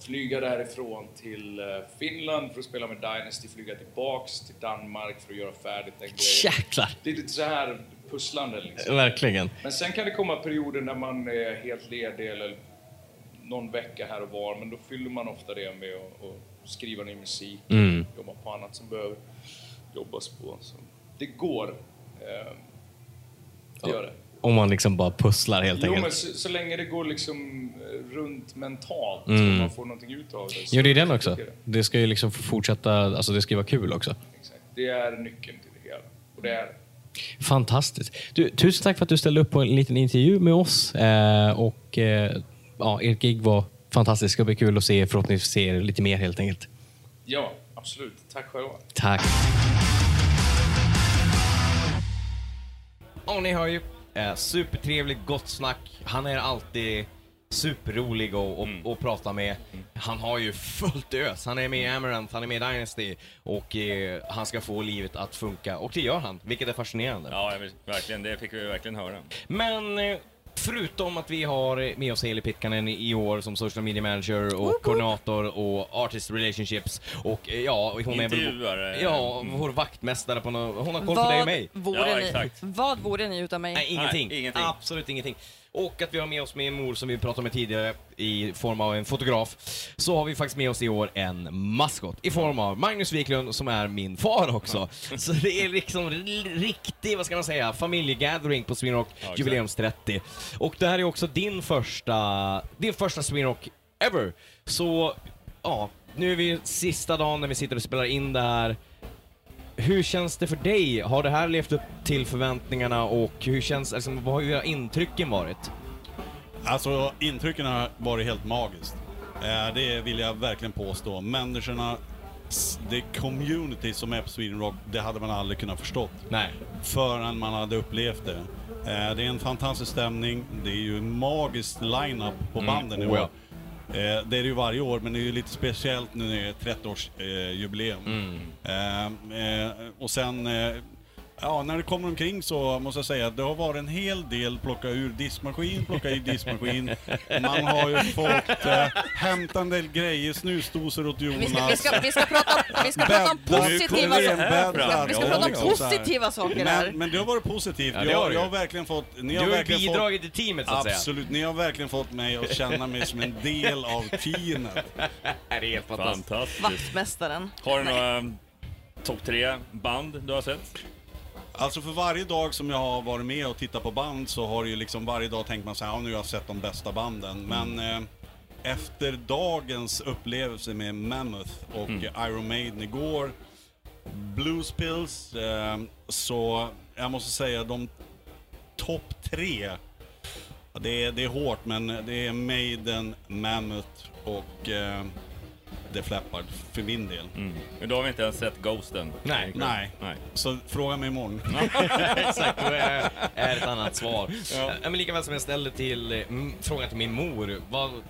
Flyga därifrån till eh, Finland för att spela med Dynasty, flyga tillbaks till Danmark för att göra färdigt den grejen. Jäklar! Det är lite så här pusslande liksom. Verkligen. Men sen kan det komma perioder när man är helt ledig eller någon vecka här och var, men då fyller man ofta det med att skriva ny musik, Mm. jobba på annat som behöver jobbas på. Så det går. Det gör det. Om man liksom bara pusslar helt Jo, enkelt. men så, så länge det går liksom eh, runt mentalt Mm. och man får någonting ut av det. Jo, det är den också. jag Det ska ju liksom fortsätta, alltså det ska ju vara kul också. Exakt. Det är nyckeln till det hela. Och det är det. Fantastiskt. Du, tusen tack för att du ställde upp på en liten intervju med oss. Eh, och eh, ja, ert gig var fantastiskt. Det ska bli kul att se, förhoppningsvis se er lite mer helt enkelt. Ja, absolut. Tack själva. Tack. Ja, ni hör ju. Eh, supertrevligt, gott snack. Han är alltid superrolig att och, och prata med. Han har ju fullt ös. Han är med i Amaranth, han är med i Dynasty och eh, han ska få livet att funka. Och det gör han, vilket är fascinerande. Ja, verkligen. Det fick vi verkligen höra. Men eh, förutom att vi har med oss Eli Pitkanen i år som social media manager och koordinator och artist relationships och eh, ja, hon är väl... Intervjuare. Ja, vår vaktmästare på något... Hon har koll på dig och mig. Vore ni, vad vore ni utan mig? Nej, ingenting. Absolut ingenting. Och att vi har med oss med en mor som vi pratade med tidigare i form av en fotograf. Så har vi faktiskt med oss i år en maskot i form av Magnus Wiklund som är min far också. Så det är liksom riktig, vad ska man säga, familjegathering på Swinrock exakt. jubileums 30. Och det här är också din första, din första Swinrock ever. Så ja, nu är vi sista dagen när vi sitter och spelar in det här. Hur känns det för dig? Har det här levt upp till förväntningarna och hur känns, alltså, vad har era intrycken varit? Alltså intrycken har varit helt magiskt. Eh, det vill jag verkligen påstå. Människorna, det community som är på Sweden Rock, det hade man aldrig kunnat förstått. Nej. Förrän man hade upplevt det. Eh, det är en fantastisk stämning, det är ju en magisk line-up på Mm, banden i oh ja. Eh, det är det ju varje år, men det är ju lite speciellt nu när det är 30-årsjubileum. Mm. Eh, eh, och sen, eh, ja, när det kommer omkring så måste jag säga att det har varit en hel del plocka ur diskmaskin, plocka i diskmaskin. Man har ju fått eh, hämta en del grejer, snusdosor åt Jonas. Vi ska, vi ska, vi ska prata, vi ska prata om positiva saker. Vi ska prata om positiva saker här. Men, men det har varit positivt. Ja, det har jag, jag har verkligen fått... Ni Du har har ju verkligen bidragit fått, till teamet så att säga. Absolut, ni har verkligen fått mig att känna mig som en del av teamet. Det är helt fantastiskt. Fantastiskt. Vaktmästaren. Har du några mm, topp tre band du har sett? Alltså för varje dag som jag har varit med och tittat på band så har det ju liksom varje dag tänkt man så här, ja, nu har jag sett de bästa banden. Men eh, efter dagens upplevelse med Mammoth och Iron Maiden igår, Blues Pills, eh, så jag måste säga de topp tre, ja, det är, det är hårt men det är Maiden, Mammoth och eh, Def Leppard för min del. Mm. Men då har vi inte ens sett Ghosten. Nej. Nej. Nej. Så fråga mig imorgon. Exakt, då är, är ett annat svar. Ja. men lika väl som jag ställde till, eh, m- frågan till min mor. Vad, eh,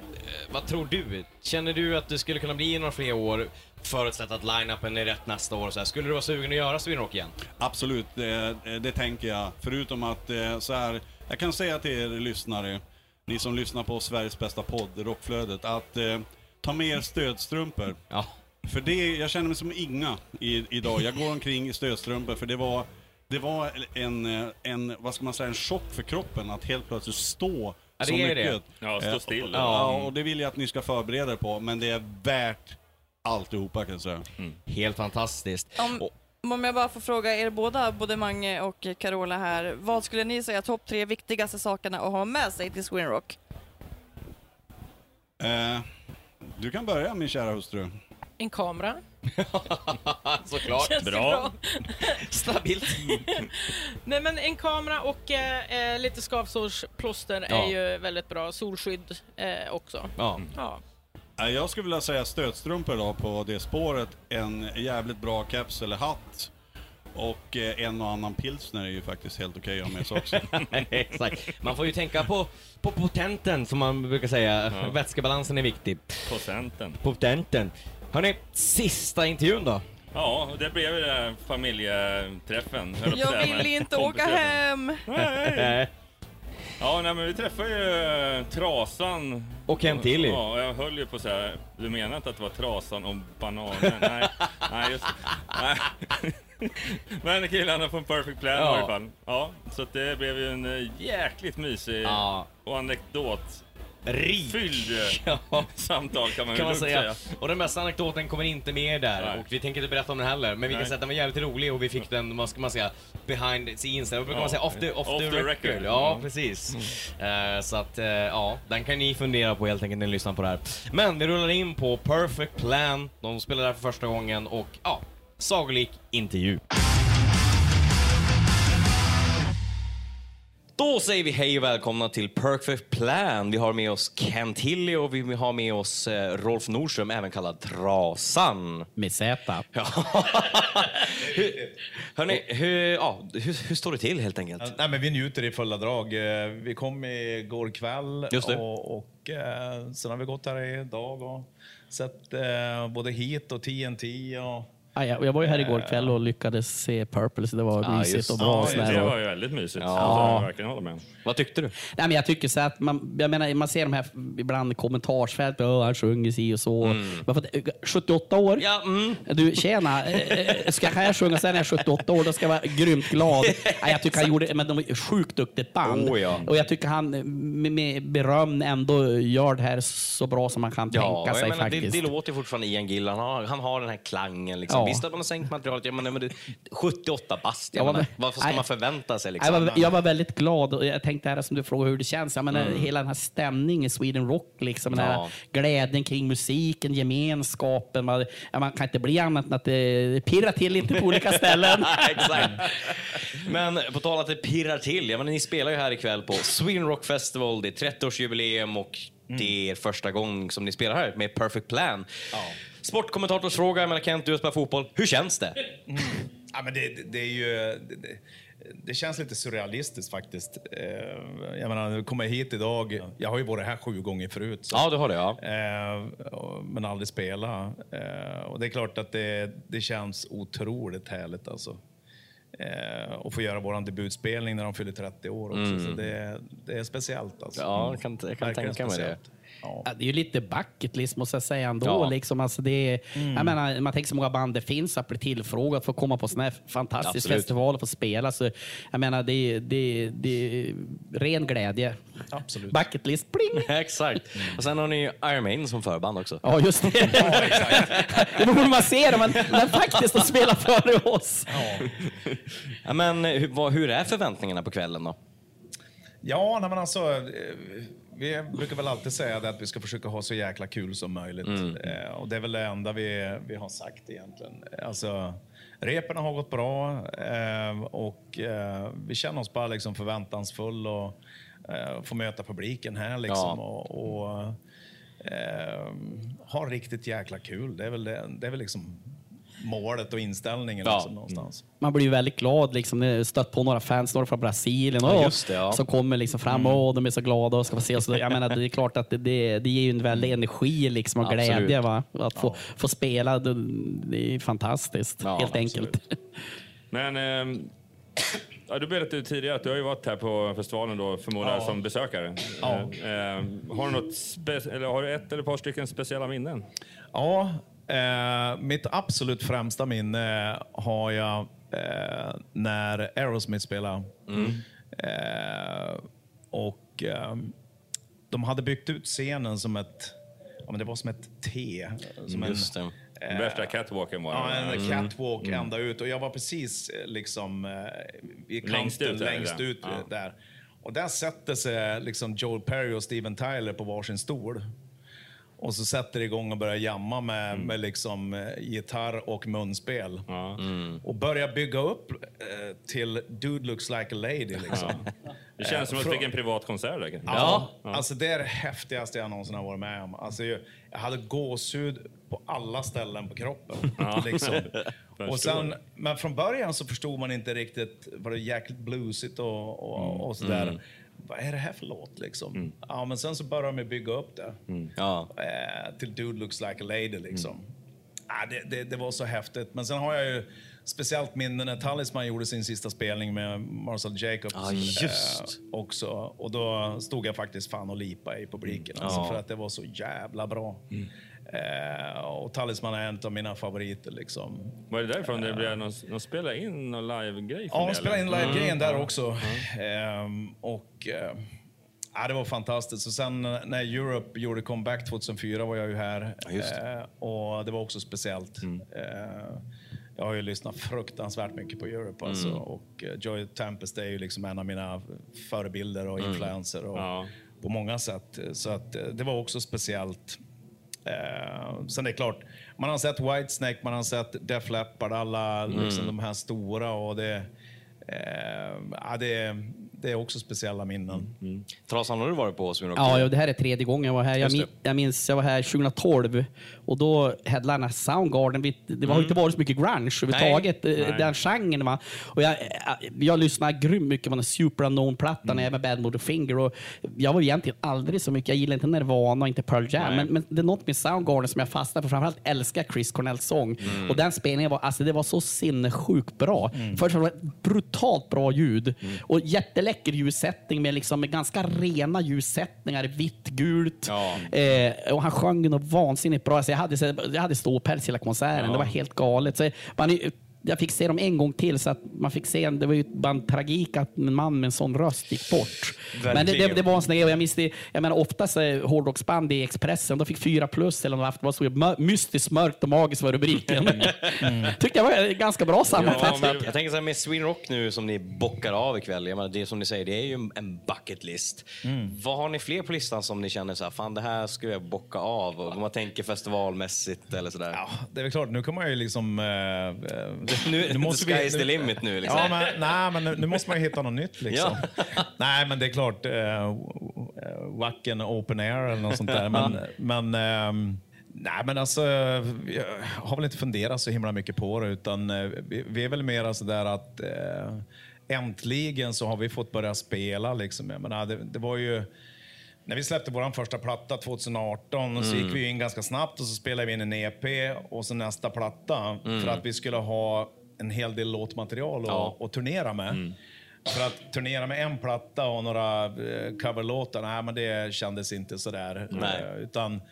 vad tror du? Känner du att du skulle kunna bli i några fler år förutsatt att line-upen är rätt nästa år? Så här, skulle du vara sugen att göra Sweden igen? Absolut, det, det tänker jag. Förutom att eh, så här, jag kan säga till er lyssnare, ni som lyssnar på Sveriges bästa podd, Rockflödet, att eh, ta med er stödstrumpor. Ja. För det, jag känner mig som inga i, idag. Jag går omkring i stödstrumpor för det var, det var en, en, vad ska man säga, en chock för kroppen att helt plötsligt stå Ja, så det är mycket. det. Ja, stå Eh, still. Ja, och det vill jag att ni ska förbereda er på, men det är värt alltihopa kan jag säga. Helt fantastiskt. Om, om jag bara får fråga er båda, både Mange och Carola här, vad skulle ni säga topp tre viktigaste sakerna att ha med sig till Sweden Rock? Eh, du kan börja min kära hustru. En kamera. Såklart. Känns det Bra. Stabilt. Nej men en kamera och eh, eh, lite skavsårsplåster Ja. är ju väldigt bra. Solskydd eh, också. Ja. Ja. Eh, Jag skulle vilja säga stödstrumpor då på det spåret. En jävligt bra keps eller hatt. Och eh, en och annan pilsner är ju faktiskt helt okej att ha med sig också. Exakt. Man får ju tänka på, på potenten som man brukar säga. Ja. Vätskebalansen är viktig. Procenten. Potenten. Hörni, sista intervjun då? Ja, och det blev ju den här familjeträffen. höll på att Jag säga, vill men inte åka kompisträffen. hem! Nej. Ja, nej, men vi träffade ju eh, Trasan. Och Ken Tilly. Ja, och jag höll ju på så här. Du menar inte att det var Trasan och bananen? nej, nej, just nej. Men killarna från Perfect Plan Ja. i alla fall. Ja, så att det blev ju en eh, jäkligt mysig Ja. och anekdot Rik. fylld Ja. samtal kan man, kan man säga. säga. Och den bästa anekdoten kommer inte med där Nej. och vi tänker inte berätta om den heller. Men vi kan säga att den var jävligt rolig och vi fick den, vad ska man säga, behind the scenes. Vad brukar Ja. man säga? Off the, off the, record. Ja, precis. Eh, så att, eh, ja, den kan ni fundera på helt enkelt när ni lyssnar på det här. Men vi rullar in på Perfect Plan. De spelar där för första gången och ja, sagolik intervju. Då säger vi hej och välkomna till Perfect Plan. Vi har med oss Kent Hilly och vi har med oss eh, Rolf Nordström, även kallad Trasan. Med Z. Ja. hur, hörni, hur, ja, hur, hur står det till helt enkelt? Nej, men vi njuter i fulla drag. Eh, Vi kom igår kväll Just det. och, och eh, sen har vi gått här idag och sett eh, både Heat och TNT. Och, Ja, jag, var ju här igår kväll och lyckades se Purple, så det var Ja, mysigt just och bra. det. sådär. Det var ju väldigt mysigt. Ja. Jag verkligen håller med. Vad tyckte du? Nej, men jag tycker så att man, jag menar, man ser de här ibland i kommentarsfält, oh, han sjunger si och så. För att, eh, 78 år, Ja, mm. du tjena, eh, eh, ska jag sjunga sen när jag är 78 år, då ska jag vara grymt glad. Nej, jag tycker han gjorde, men de är sjukt duktigt band. Oh, ja. Och jag tycker han eh, med, med beröm ändå gör det här så bra som man kan Ja, tänka sig menar, det, faktiskt. det låter ju fortfarande Ian Gill. Han har, han har den här klangen. Liksom. Ja. Visst har sänkt materialet, jag menar, men det, 78 bast. Jag Ja, menar, men- varför ska nej. man förvänta sig? Jag Liksom? var, jag var väldigt glad och jag tänkte här som du frågar hur det känns. Jag menar, Mm. Hela den här stämningen i Sweden Rock, liksom, den här Ja. glädjen kring musiken, gemenskapen. Man, ja, man kan inte bli annat än att det pirrar till lite på olika ställen. Exakt. Men på tal att det pirrar till. Jag menar, ni spelar ju här ikväll på Sweden Rock Festival. Det är 30-årsjubileum och Det är första gång som ni spelar här med Perfect Plan. Sportkommentatorsfråga, jag menar Kent, du har spelat fotboll. Hur känns det? Ja, men det, det, det är ju... Det, det, det känns lite surrealistiskt faktiskt. Eh, Jag menar, nu kommer jag hit idag. Jag har ju varit här sju gånger förut. så- Ja, det har du, ja. Eh, Men aldrig spelat. Eh, Och det är klart att det, det känns otroligt härligt alltså. Och få göra vår debutspelning när de fyller 30 år också. Mm. Så det, det är speciellt alltså. Ja, jag kan, jag kan tänka mig det. Ja. Det är ju lite bucket list måste jag säga ändå. Ja. Liksom, alltså det är, Mm. jag menar, man tänker så många band det finns att bli tillfrågad för att komma på sån här fantastisk Absolut. festival och få spela. Så, jag menar, det är, det, är, det är ren glädje. Absolut. Bucket list, pling! Exakt. Och sen har ni ju Iron Maiden som förband också. Ja, just det. det borde man se det, men, men faktiskt att spela före oss. Ja, men hur, vad, hur är förväntningarna på kvällen då? Ja, nej, men alltså, eh, vi brukar väl alltid säga det att vi ska försöka ha så jäkla kul som möjligt. Mm. Eh, och det är väl det enda vi, vi har sagt egentligen. Alltså, repen har gått bra eh, och eh, vi känner oss bara liksom förväntansfull och eh, få möta publiken här liksom. Ja. Och, och eh, ha riktigt jäkla kul. Det är väl, det, det är väl liksom målet och inställningen Ja. liksom, någonstans. Man blir ju väldigt glad. Liksom, när jag stött på några fans, några från Brasilien, Ja, och, just det, ja. som kommer liksom fram och de är så glada och ska få se. Så, jag menar, det är klart att det, det, det ger ju en väldig energi liksom, och Absolut. glädje. Va? Att få, få spela, det, det är fantastiskt. Ja, helt enkelt. Men ja, du berättade tidigare att du har ju varit här på festivalen då, förmodar Ja. som besökare. Ja. Eh, ehm, har, du något eller har du ett eller ett par stycken speciella minnen? Ja, eh, mitt absolut främsta minne har jag eh, när Aerosmith spelade. Eh, och eh, de hade byggt ut scenen som ett, ja, men det var som ett T. Som Just det. eh, Värsta catwalken var. Ja, en Mm. catwalk ända ut. Och jag var precis eh, liksom eh, i kanten, Längst ut där, längst där. ut Ja. där. Och där sätter sig liksom Joel Perry och Steven Tyler på varsin stol. Och så sätter det igång och börjar jamma med, Mm. med liksom, eh, gitarr och munspel. Mm. Och börjar bygga upp eh, till Dude looks like a lady. Liksom. Det känns som att du fick en privat konsert där. Ja, alltså det är det häftigaste jag någonsin har varit med om. Alltså, jag, jag hade gåshud på alla ställen på kroppen. Ja. Liksom. Och sen, men från början så förstod man inte riktigt, var det jäkligt blusigt och, och, och sådär. Mm. Vad är det här för låt liksom? Ja, men sen så började de bygga upp det. Ja. Eh, till Dude looks like a lady liksom. Ah, det, det, det var så häftigt. Men sen har jag ju speciellt minne när Talisman gjorde sin sista spelning med Marcel Jacobs. Ja, just. Eh, också. Och då stod jag faktiskt fan och lipa i publiken. Alltså, Ja. För att det var så jävla bra. Eh, och Talisman är en av mina favoriter. Liksom. Var det därifrån det blev någon, någon spelade in någon live-grej? Ja, de spelade in live-grejen Mm. där också. Ehm, och, eh, ja, det var fantastiskt. Och sen eh, när Europe gjorde comeback 2004 var jag ju här. just det. Mm. Eh, och det var också speciellt. Eh, jag har ju lyssnat fruktansvärt mycket på Europe. Alltså, Mm. och eh, Joy Tempest är ju liksom en av mina förebilder och Mm. influenser. Och, Ja. På många sätt. Så att, eh, det var också speciellt. Eh, sen är det klart, man har sett Whitesnake, man har sett Def Leppard, alla Mm. liksom, de här stora. Och det, eh, ja, det, det är också speciella minnen. Mm. Trasan, har du varit på Rock? Ja, ja, det här är tredje gången jag var här. Jag, min, jag minns jag var här 2012 och då headlinade Soundgarden. Vi- Det har Mm. inte varit så mycket grunge överhuvudtaget, eh, Nej. den genren. Va? Och jag, jag, jag lyssnade grymt mycket på den Super Unknown-plattan, Mm. även Bad Motor Finger. Och jag var egentligen aldrig så mycket, jag gillar inte Nirvana och inte Pearl Jam, men, men det är något med Soundgarden som jag fastnade för. Framförallt älskar Chris Cornells sång. Mm. Och den spelningen var, alltså, det var så sinnessjukt bra. Först var det ett brutalt bra ljud Mm. och jätteläcker ljussättning med, liksom, med ganska rena ljussättningar, vitt, gult. Ja. Eh, och han sjöng något vansinnigt bra. Alltså jag hade, så- jag hade ståpäls hela konserten. Ja. Det var helt galet. Så man, är- jag fick se dem en gång till, så att man fick se, det var ju en tragik att en man med en sån röst gick bort. Men det, det, Verkligen. det var en sån grej, och jag minns det, jag menar oftast eh, hårdrocksband i Expressen, de fick fyra plus eller något, det så mör- mystiskt mörkt och magiskt var rubriken. Tyckte jag var ganska bra Ja, sammanfattat. men jag tänker så här med Sweden Rock nu som ni bockar av ikväll. Jag menar, det är som ni säger, det är ju en bucket list. Vad har ni fler på listan som ni känner så här, fan det här skulle jag bocka av? Och om man tänker festivalmässigt eller sådär. Ja, det är väl klart, nu kan man ju liksom... Eh, eh, Nu, nu måste the sky vi- is the limit nu liksom. Ja, men, nej, men nu, nu måste man ju hitta något nytt liksom. Nej, men det är klart. Uh, Wacken Open Air eller något sånt där. Men, men, ehm, nej, men alltså, jag har väl inte funderat så himla mycket på det, utan eh, vi, är väl mer sådär att eh, äntligen så har vi fått börja spela. Liksom. Jag menar, det, det var ju... När vi släppte vår första platta 2018 så Mm. gick vi in ganska snabbt och så spelade vi in en EP och så nästa platta Mm. för att vi skulle ha en hel del låtmaterial att, Ja. turnera med. För att turnera med en platta och några eh, coverlåtar, nej men det kändes inte sådär. Nej. Eh, Utan,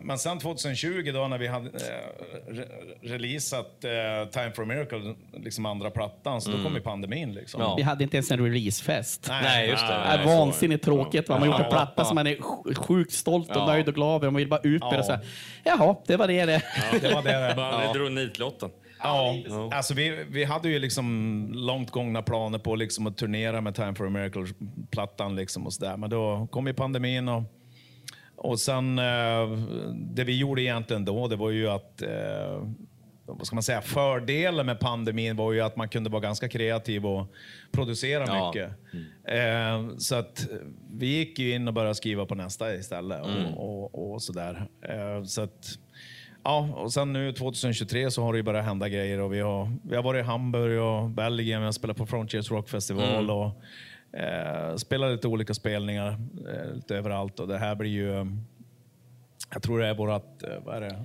men sen 2020 då när vi hade eh, re releasat eh, Time for a Miracle, liksom andra plattan, så då Mm. kom ju pandemin. Liksom. Vi hade inte ens en releasefest. Nej. Nej, just det. Det Nej, är så vansinnigt tråkigt. Va? Man har gjort en Ja. platta som man är sj- sjukt stolt och Ja. nöjd och glad över. Man vill bara ut med Ja. det. Så här, Jaha, det var det det. Det var det. Bara drog nitlotten. Ja, alltså vi, vi hade ju liksom långt gångna planer på liksom att turnera med Time for a Miracle-plattan. Liksom och så där. Men då kom ju pandemin och, och sen eh, det vi gjorde egentligen då, det var ju att eh, vad ska man säga, fördelen med pandemin var ju att man kunde vara ganska kreativ och producera Ja. mycket. Eh, så att vi gick ju in och började skriva på nästa istället och, Mm. och, och sådär. Eh, så att, ja, och sen nu 2023 så har det ju börjat hända grejer och vi har, vi har varit i Hamburg och Belgien, vi har spelat på Frontiers Rock Festival Mm. och eh, spelar lite olika spelningar eh, lite överallt och det här blir ju, jag tror det är vårat, eh, vad är det?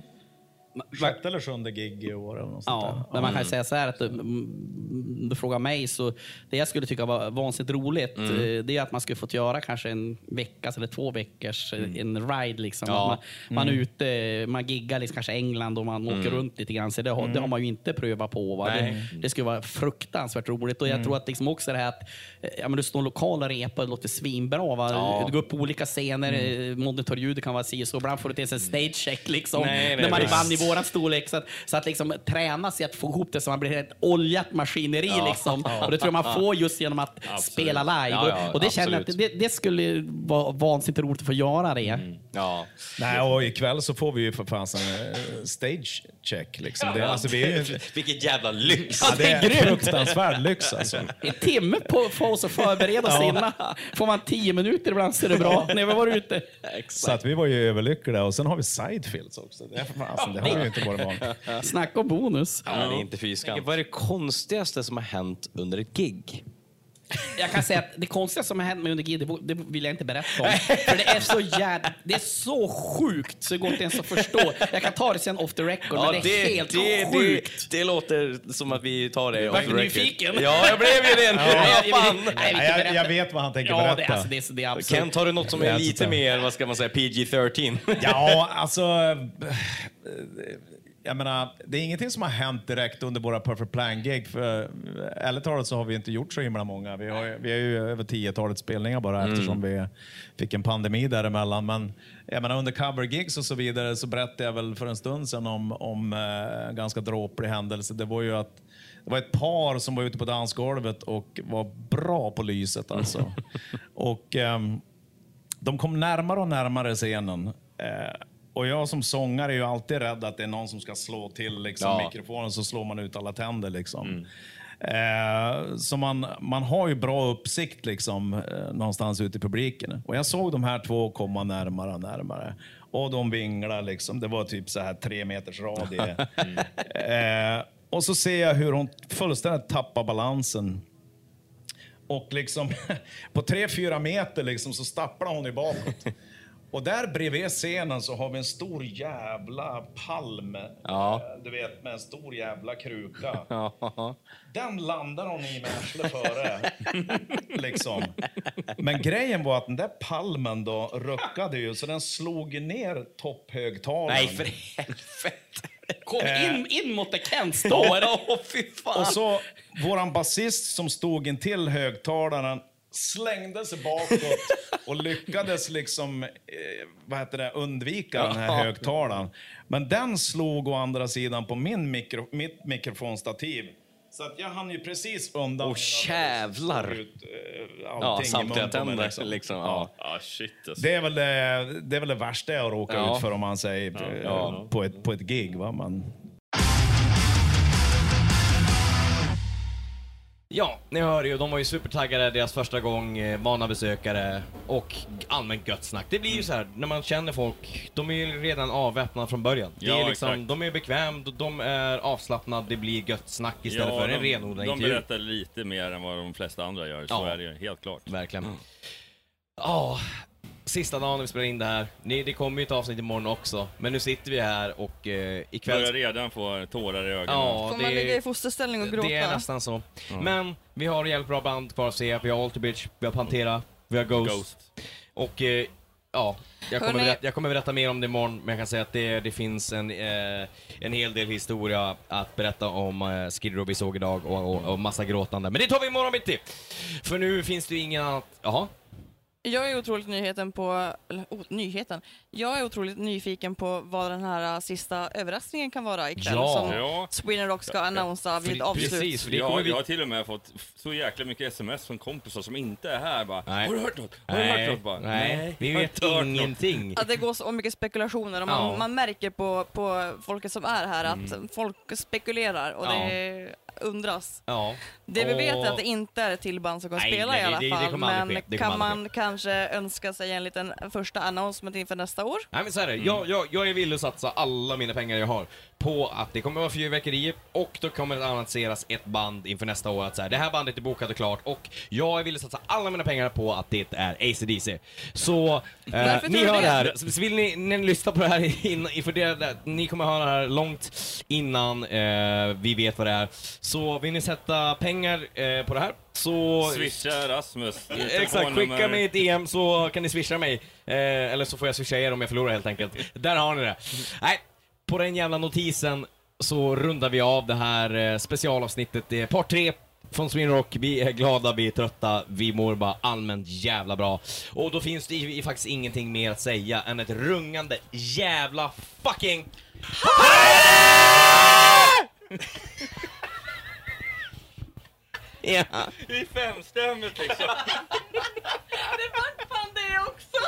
Sjätte eller sjunde gig i år eller något sånt Ja, där. men man kan ju säga så här att mm, du frågar mig så det jag skulle tycka var vansinnigt roligt Mm. eh, det är att man skulle fått göra kanske en veckas eller två veckors eh, en ride liksom. Ja. Man, man är Mm. ute, man giggar liksom kanske England och man åker Mm. runt lite grann. Så det, har, det Mm. har man ju inte prövat på. Va? Det, det skulle vara fruktansvärt roligt och jag Mm. tror att liksom också det här att eh, ja, men du står lokal och repar, det låter svinbra. Va? Ja. Du går upp på olika scener, Mm. mm. monitorljudet kan vara si och så. Ibland får du inte ens en stage check liksom. Nej, nej, när man är i våran storlek. Så att, så att liksom träna sig att få ihop det så man blir ett oljat maskineri. Ja. Liksom. Ja. Och det tror jag man får just genom att Absolut. spela live. Ja, ja, och, och det känner att det, det skulle vara vansinnigt roligt att få göra det. Mm. Ja. Nej, och ikväll så får vi ju för fasen eh, stage check. Liksom. Det, alltså, vi är ju, Vilket jävla lyx! ja, det är fruktansvärd lyx alltså. En timme på, på oss att förbereda sig Ja. innan. Får man tio minuter ibland så är det bra. När vi var ute. Så att vi var ju överlyckliga. Och sen har vi sidefields också. Det, är för fasen, det vi ju inte van Snacka om bonus. Ja, det är inte fy skam. Vad är det konstigaste som har hänt under ett gig? Jag kan säga att det konstiga som har hänt mig under gig, det, det vill jag inte berätta om. För det är så jävla, det är så sjukt så det går inte ens att förstå. Jag kan ta det sen off the record, men det är helt det, sjukt. Det, det låter som att vi tar det off the record. nyfiken. Ja, jag blev ju det. Ja. Ja, jag, berätta. jag vet vad han tänker Ja, berätta. det, alltså, det, det är absolut. Kent, har du något som Det är lite mer, vad ska man säga, PG-13? Ja, alltså... eh, Jag menar, det är ingenting som har hänt direkt under våra Perfect Plan-gig. För eh, ärligt talat så har vi inte gjort så himla många. Vi har, vi har ju över tiotalet spelningar bara Mm. eftersom vi fick en pandemi däremellan. Men jag menar, under cover-gigs och så vidare så berättade jag väl för en stund sedan om, om eh, en ganska dråplig händelse. Det var ju att det var ett par som var ute på dansgolvet och var bra på lyset alltså. och ehm, de kom närmare och närmare scenen. Eh, och jag som sångare är ju alltid rädd att det är någon som ska slå till liksom, Ja. mikrofonen så slår man ut alla tänder. Liksom. Eh, så man, man har ju bra uppsikt liksom, eh, någonstans ute i publiken. Och jag såg de här två komma närmare och närmare. Och de vinglar liksom. Det var typ så här tre meters radie. eh, och så ser jag hur hon fullständigt tappar balansen. Och liksom på tre fyra meter liksom så stapplar hon ju bakåt. Och där bredvid scenen så har vi en stor jävla palm. Ja. eh, Du vet, med en stor jävla kruka. Ja. Den landar hon i med arslet före. liksom. Men grejen var att den där palmen då ruckade ju, så den slog ner topphögtalaren. Nej, för helvete. Kom Eh. in, in mot där Kent står. Åh, fy fan. Och så våran basist som stod intill högtalaren slängde sig bakåt och lyckades liksom, eh, vad heter det, undvika den här högtalaren. Men den slog å andra sidan på min mikro, mitt mikrofonstativ. Så att jag hann ju precis undan. Åh, jävlar. Ut, eh, Ja, allting i samtliga mun på mig, tänder liksom. Ja. Ja, shit alltså. Det är, väl, det, det är väl det värsta jag råkar Ja. ut för om man säger eh, Ja. På, ett, på ett gig. Va? Man, Ja, ni hör ju, de var ju supertaggade, deras första gång, eh, vana besökare och allmänt gött snack. Det blir ju så här när man känner folk, de är ju redan avväpnade från början. Det Ja, är liksom, exakt. de är bekväm, de är avslappnade, det blir gött snack istället för en de, renodlad de intervju. berättar lite mer än vad de flesta andra gör, så Ja. är det ju helt klart. Verkligen. Ja, sista dagen när vi spelar in det här. Ni, det kommer ju ett avsnitt imorgon också, men nu sitter vi här och eh, ikväll... Börjar redan få tårar i ögonen. Ja, Får man ligga i fosterställning och gråta? Det är nästan så. Mm. Men vi har jävligt bra band kvar att se. Vi har Alter Bridge, vi har Pantera, vi har Ghost. Ghost. Och eh, ja, jag kommer, berätta, jag kommer berätta mer om det imorgon, men jag kan säga att det, det finns en, eh, en hel del historia att berätta om eh, Skid Row vi såg idag och, och, och massa gråtande. Men det tar vi imorgon bitti! För nu finns det ju ingen annat... Jaha? Jag är otroligt nyheten på, eller, oh, nyheten. Jag är otroligt nyfiken på vad den här uh, sista överraskningen kan vara ikväll Ja. som Ja. Sweden Rock ska annonsa vid avslut. Precis, för det Jag, vi... jag har till och med fått så jäkla mycket sms från kompisar som inte är här bara Nej. Har du hört något? Har du hört Nej, något? Bara, nej, vi jag har vet inte hört något." ingenting. Att det går så mycket spekulationer och man, Ja. man märker på, på folket som är här att folk spekulerar och Ja. det undras. Ja. Det vi vet är att det inte är ett till band som kommer Nej, spela nej, i alla det- det fall. aldrig men. Det kan man kanske önska sig en liten första announcement inför nästa år? Nej men så är det. Jag, jag, jag är villig att satsa alla mina pengar jag har på att det kommer att vara fyrverkerier och då kommer det annonseras ett band inför nästa år att så här, det här bandet är bokat och klart och jag är villig att satsa alla mina pengar på att det är AC/DC. Så eh, ni hör det? det här, så vill ni, ni lyssna på det här innan, för det, det, ni kommer höra det här långt innan eh, vi vet vad det är. Så vill ni sätta pengar eh, på det här så Swisha Rasmus. Exakt, skicka mig ett DM så kan ni swisha mig. Eh, eller så får jag swisha er om jag förlorar helt enkelt. Där har ni det. Nej, på den jävla notisen så rundar vi av det här eh, specialavsnittet. Det är part tre från Sweden Rock. Vi är glada, vi är trötta, vi mår bara allmänt jävla bra. Och då finns det ju faktiskt ingenting mer att säga än ett rungande jävla fucking Ja. I femstämmigt liksom. det var fan det också.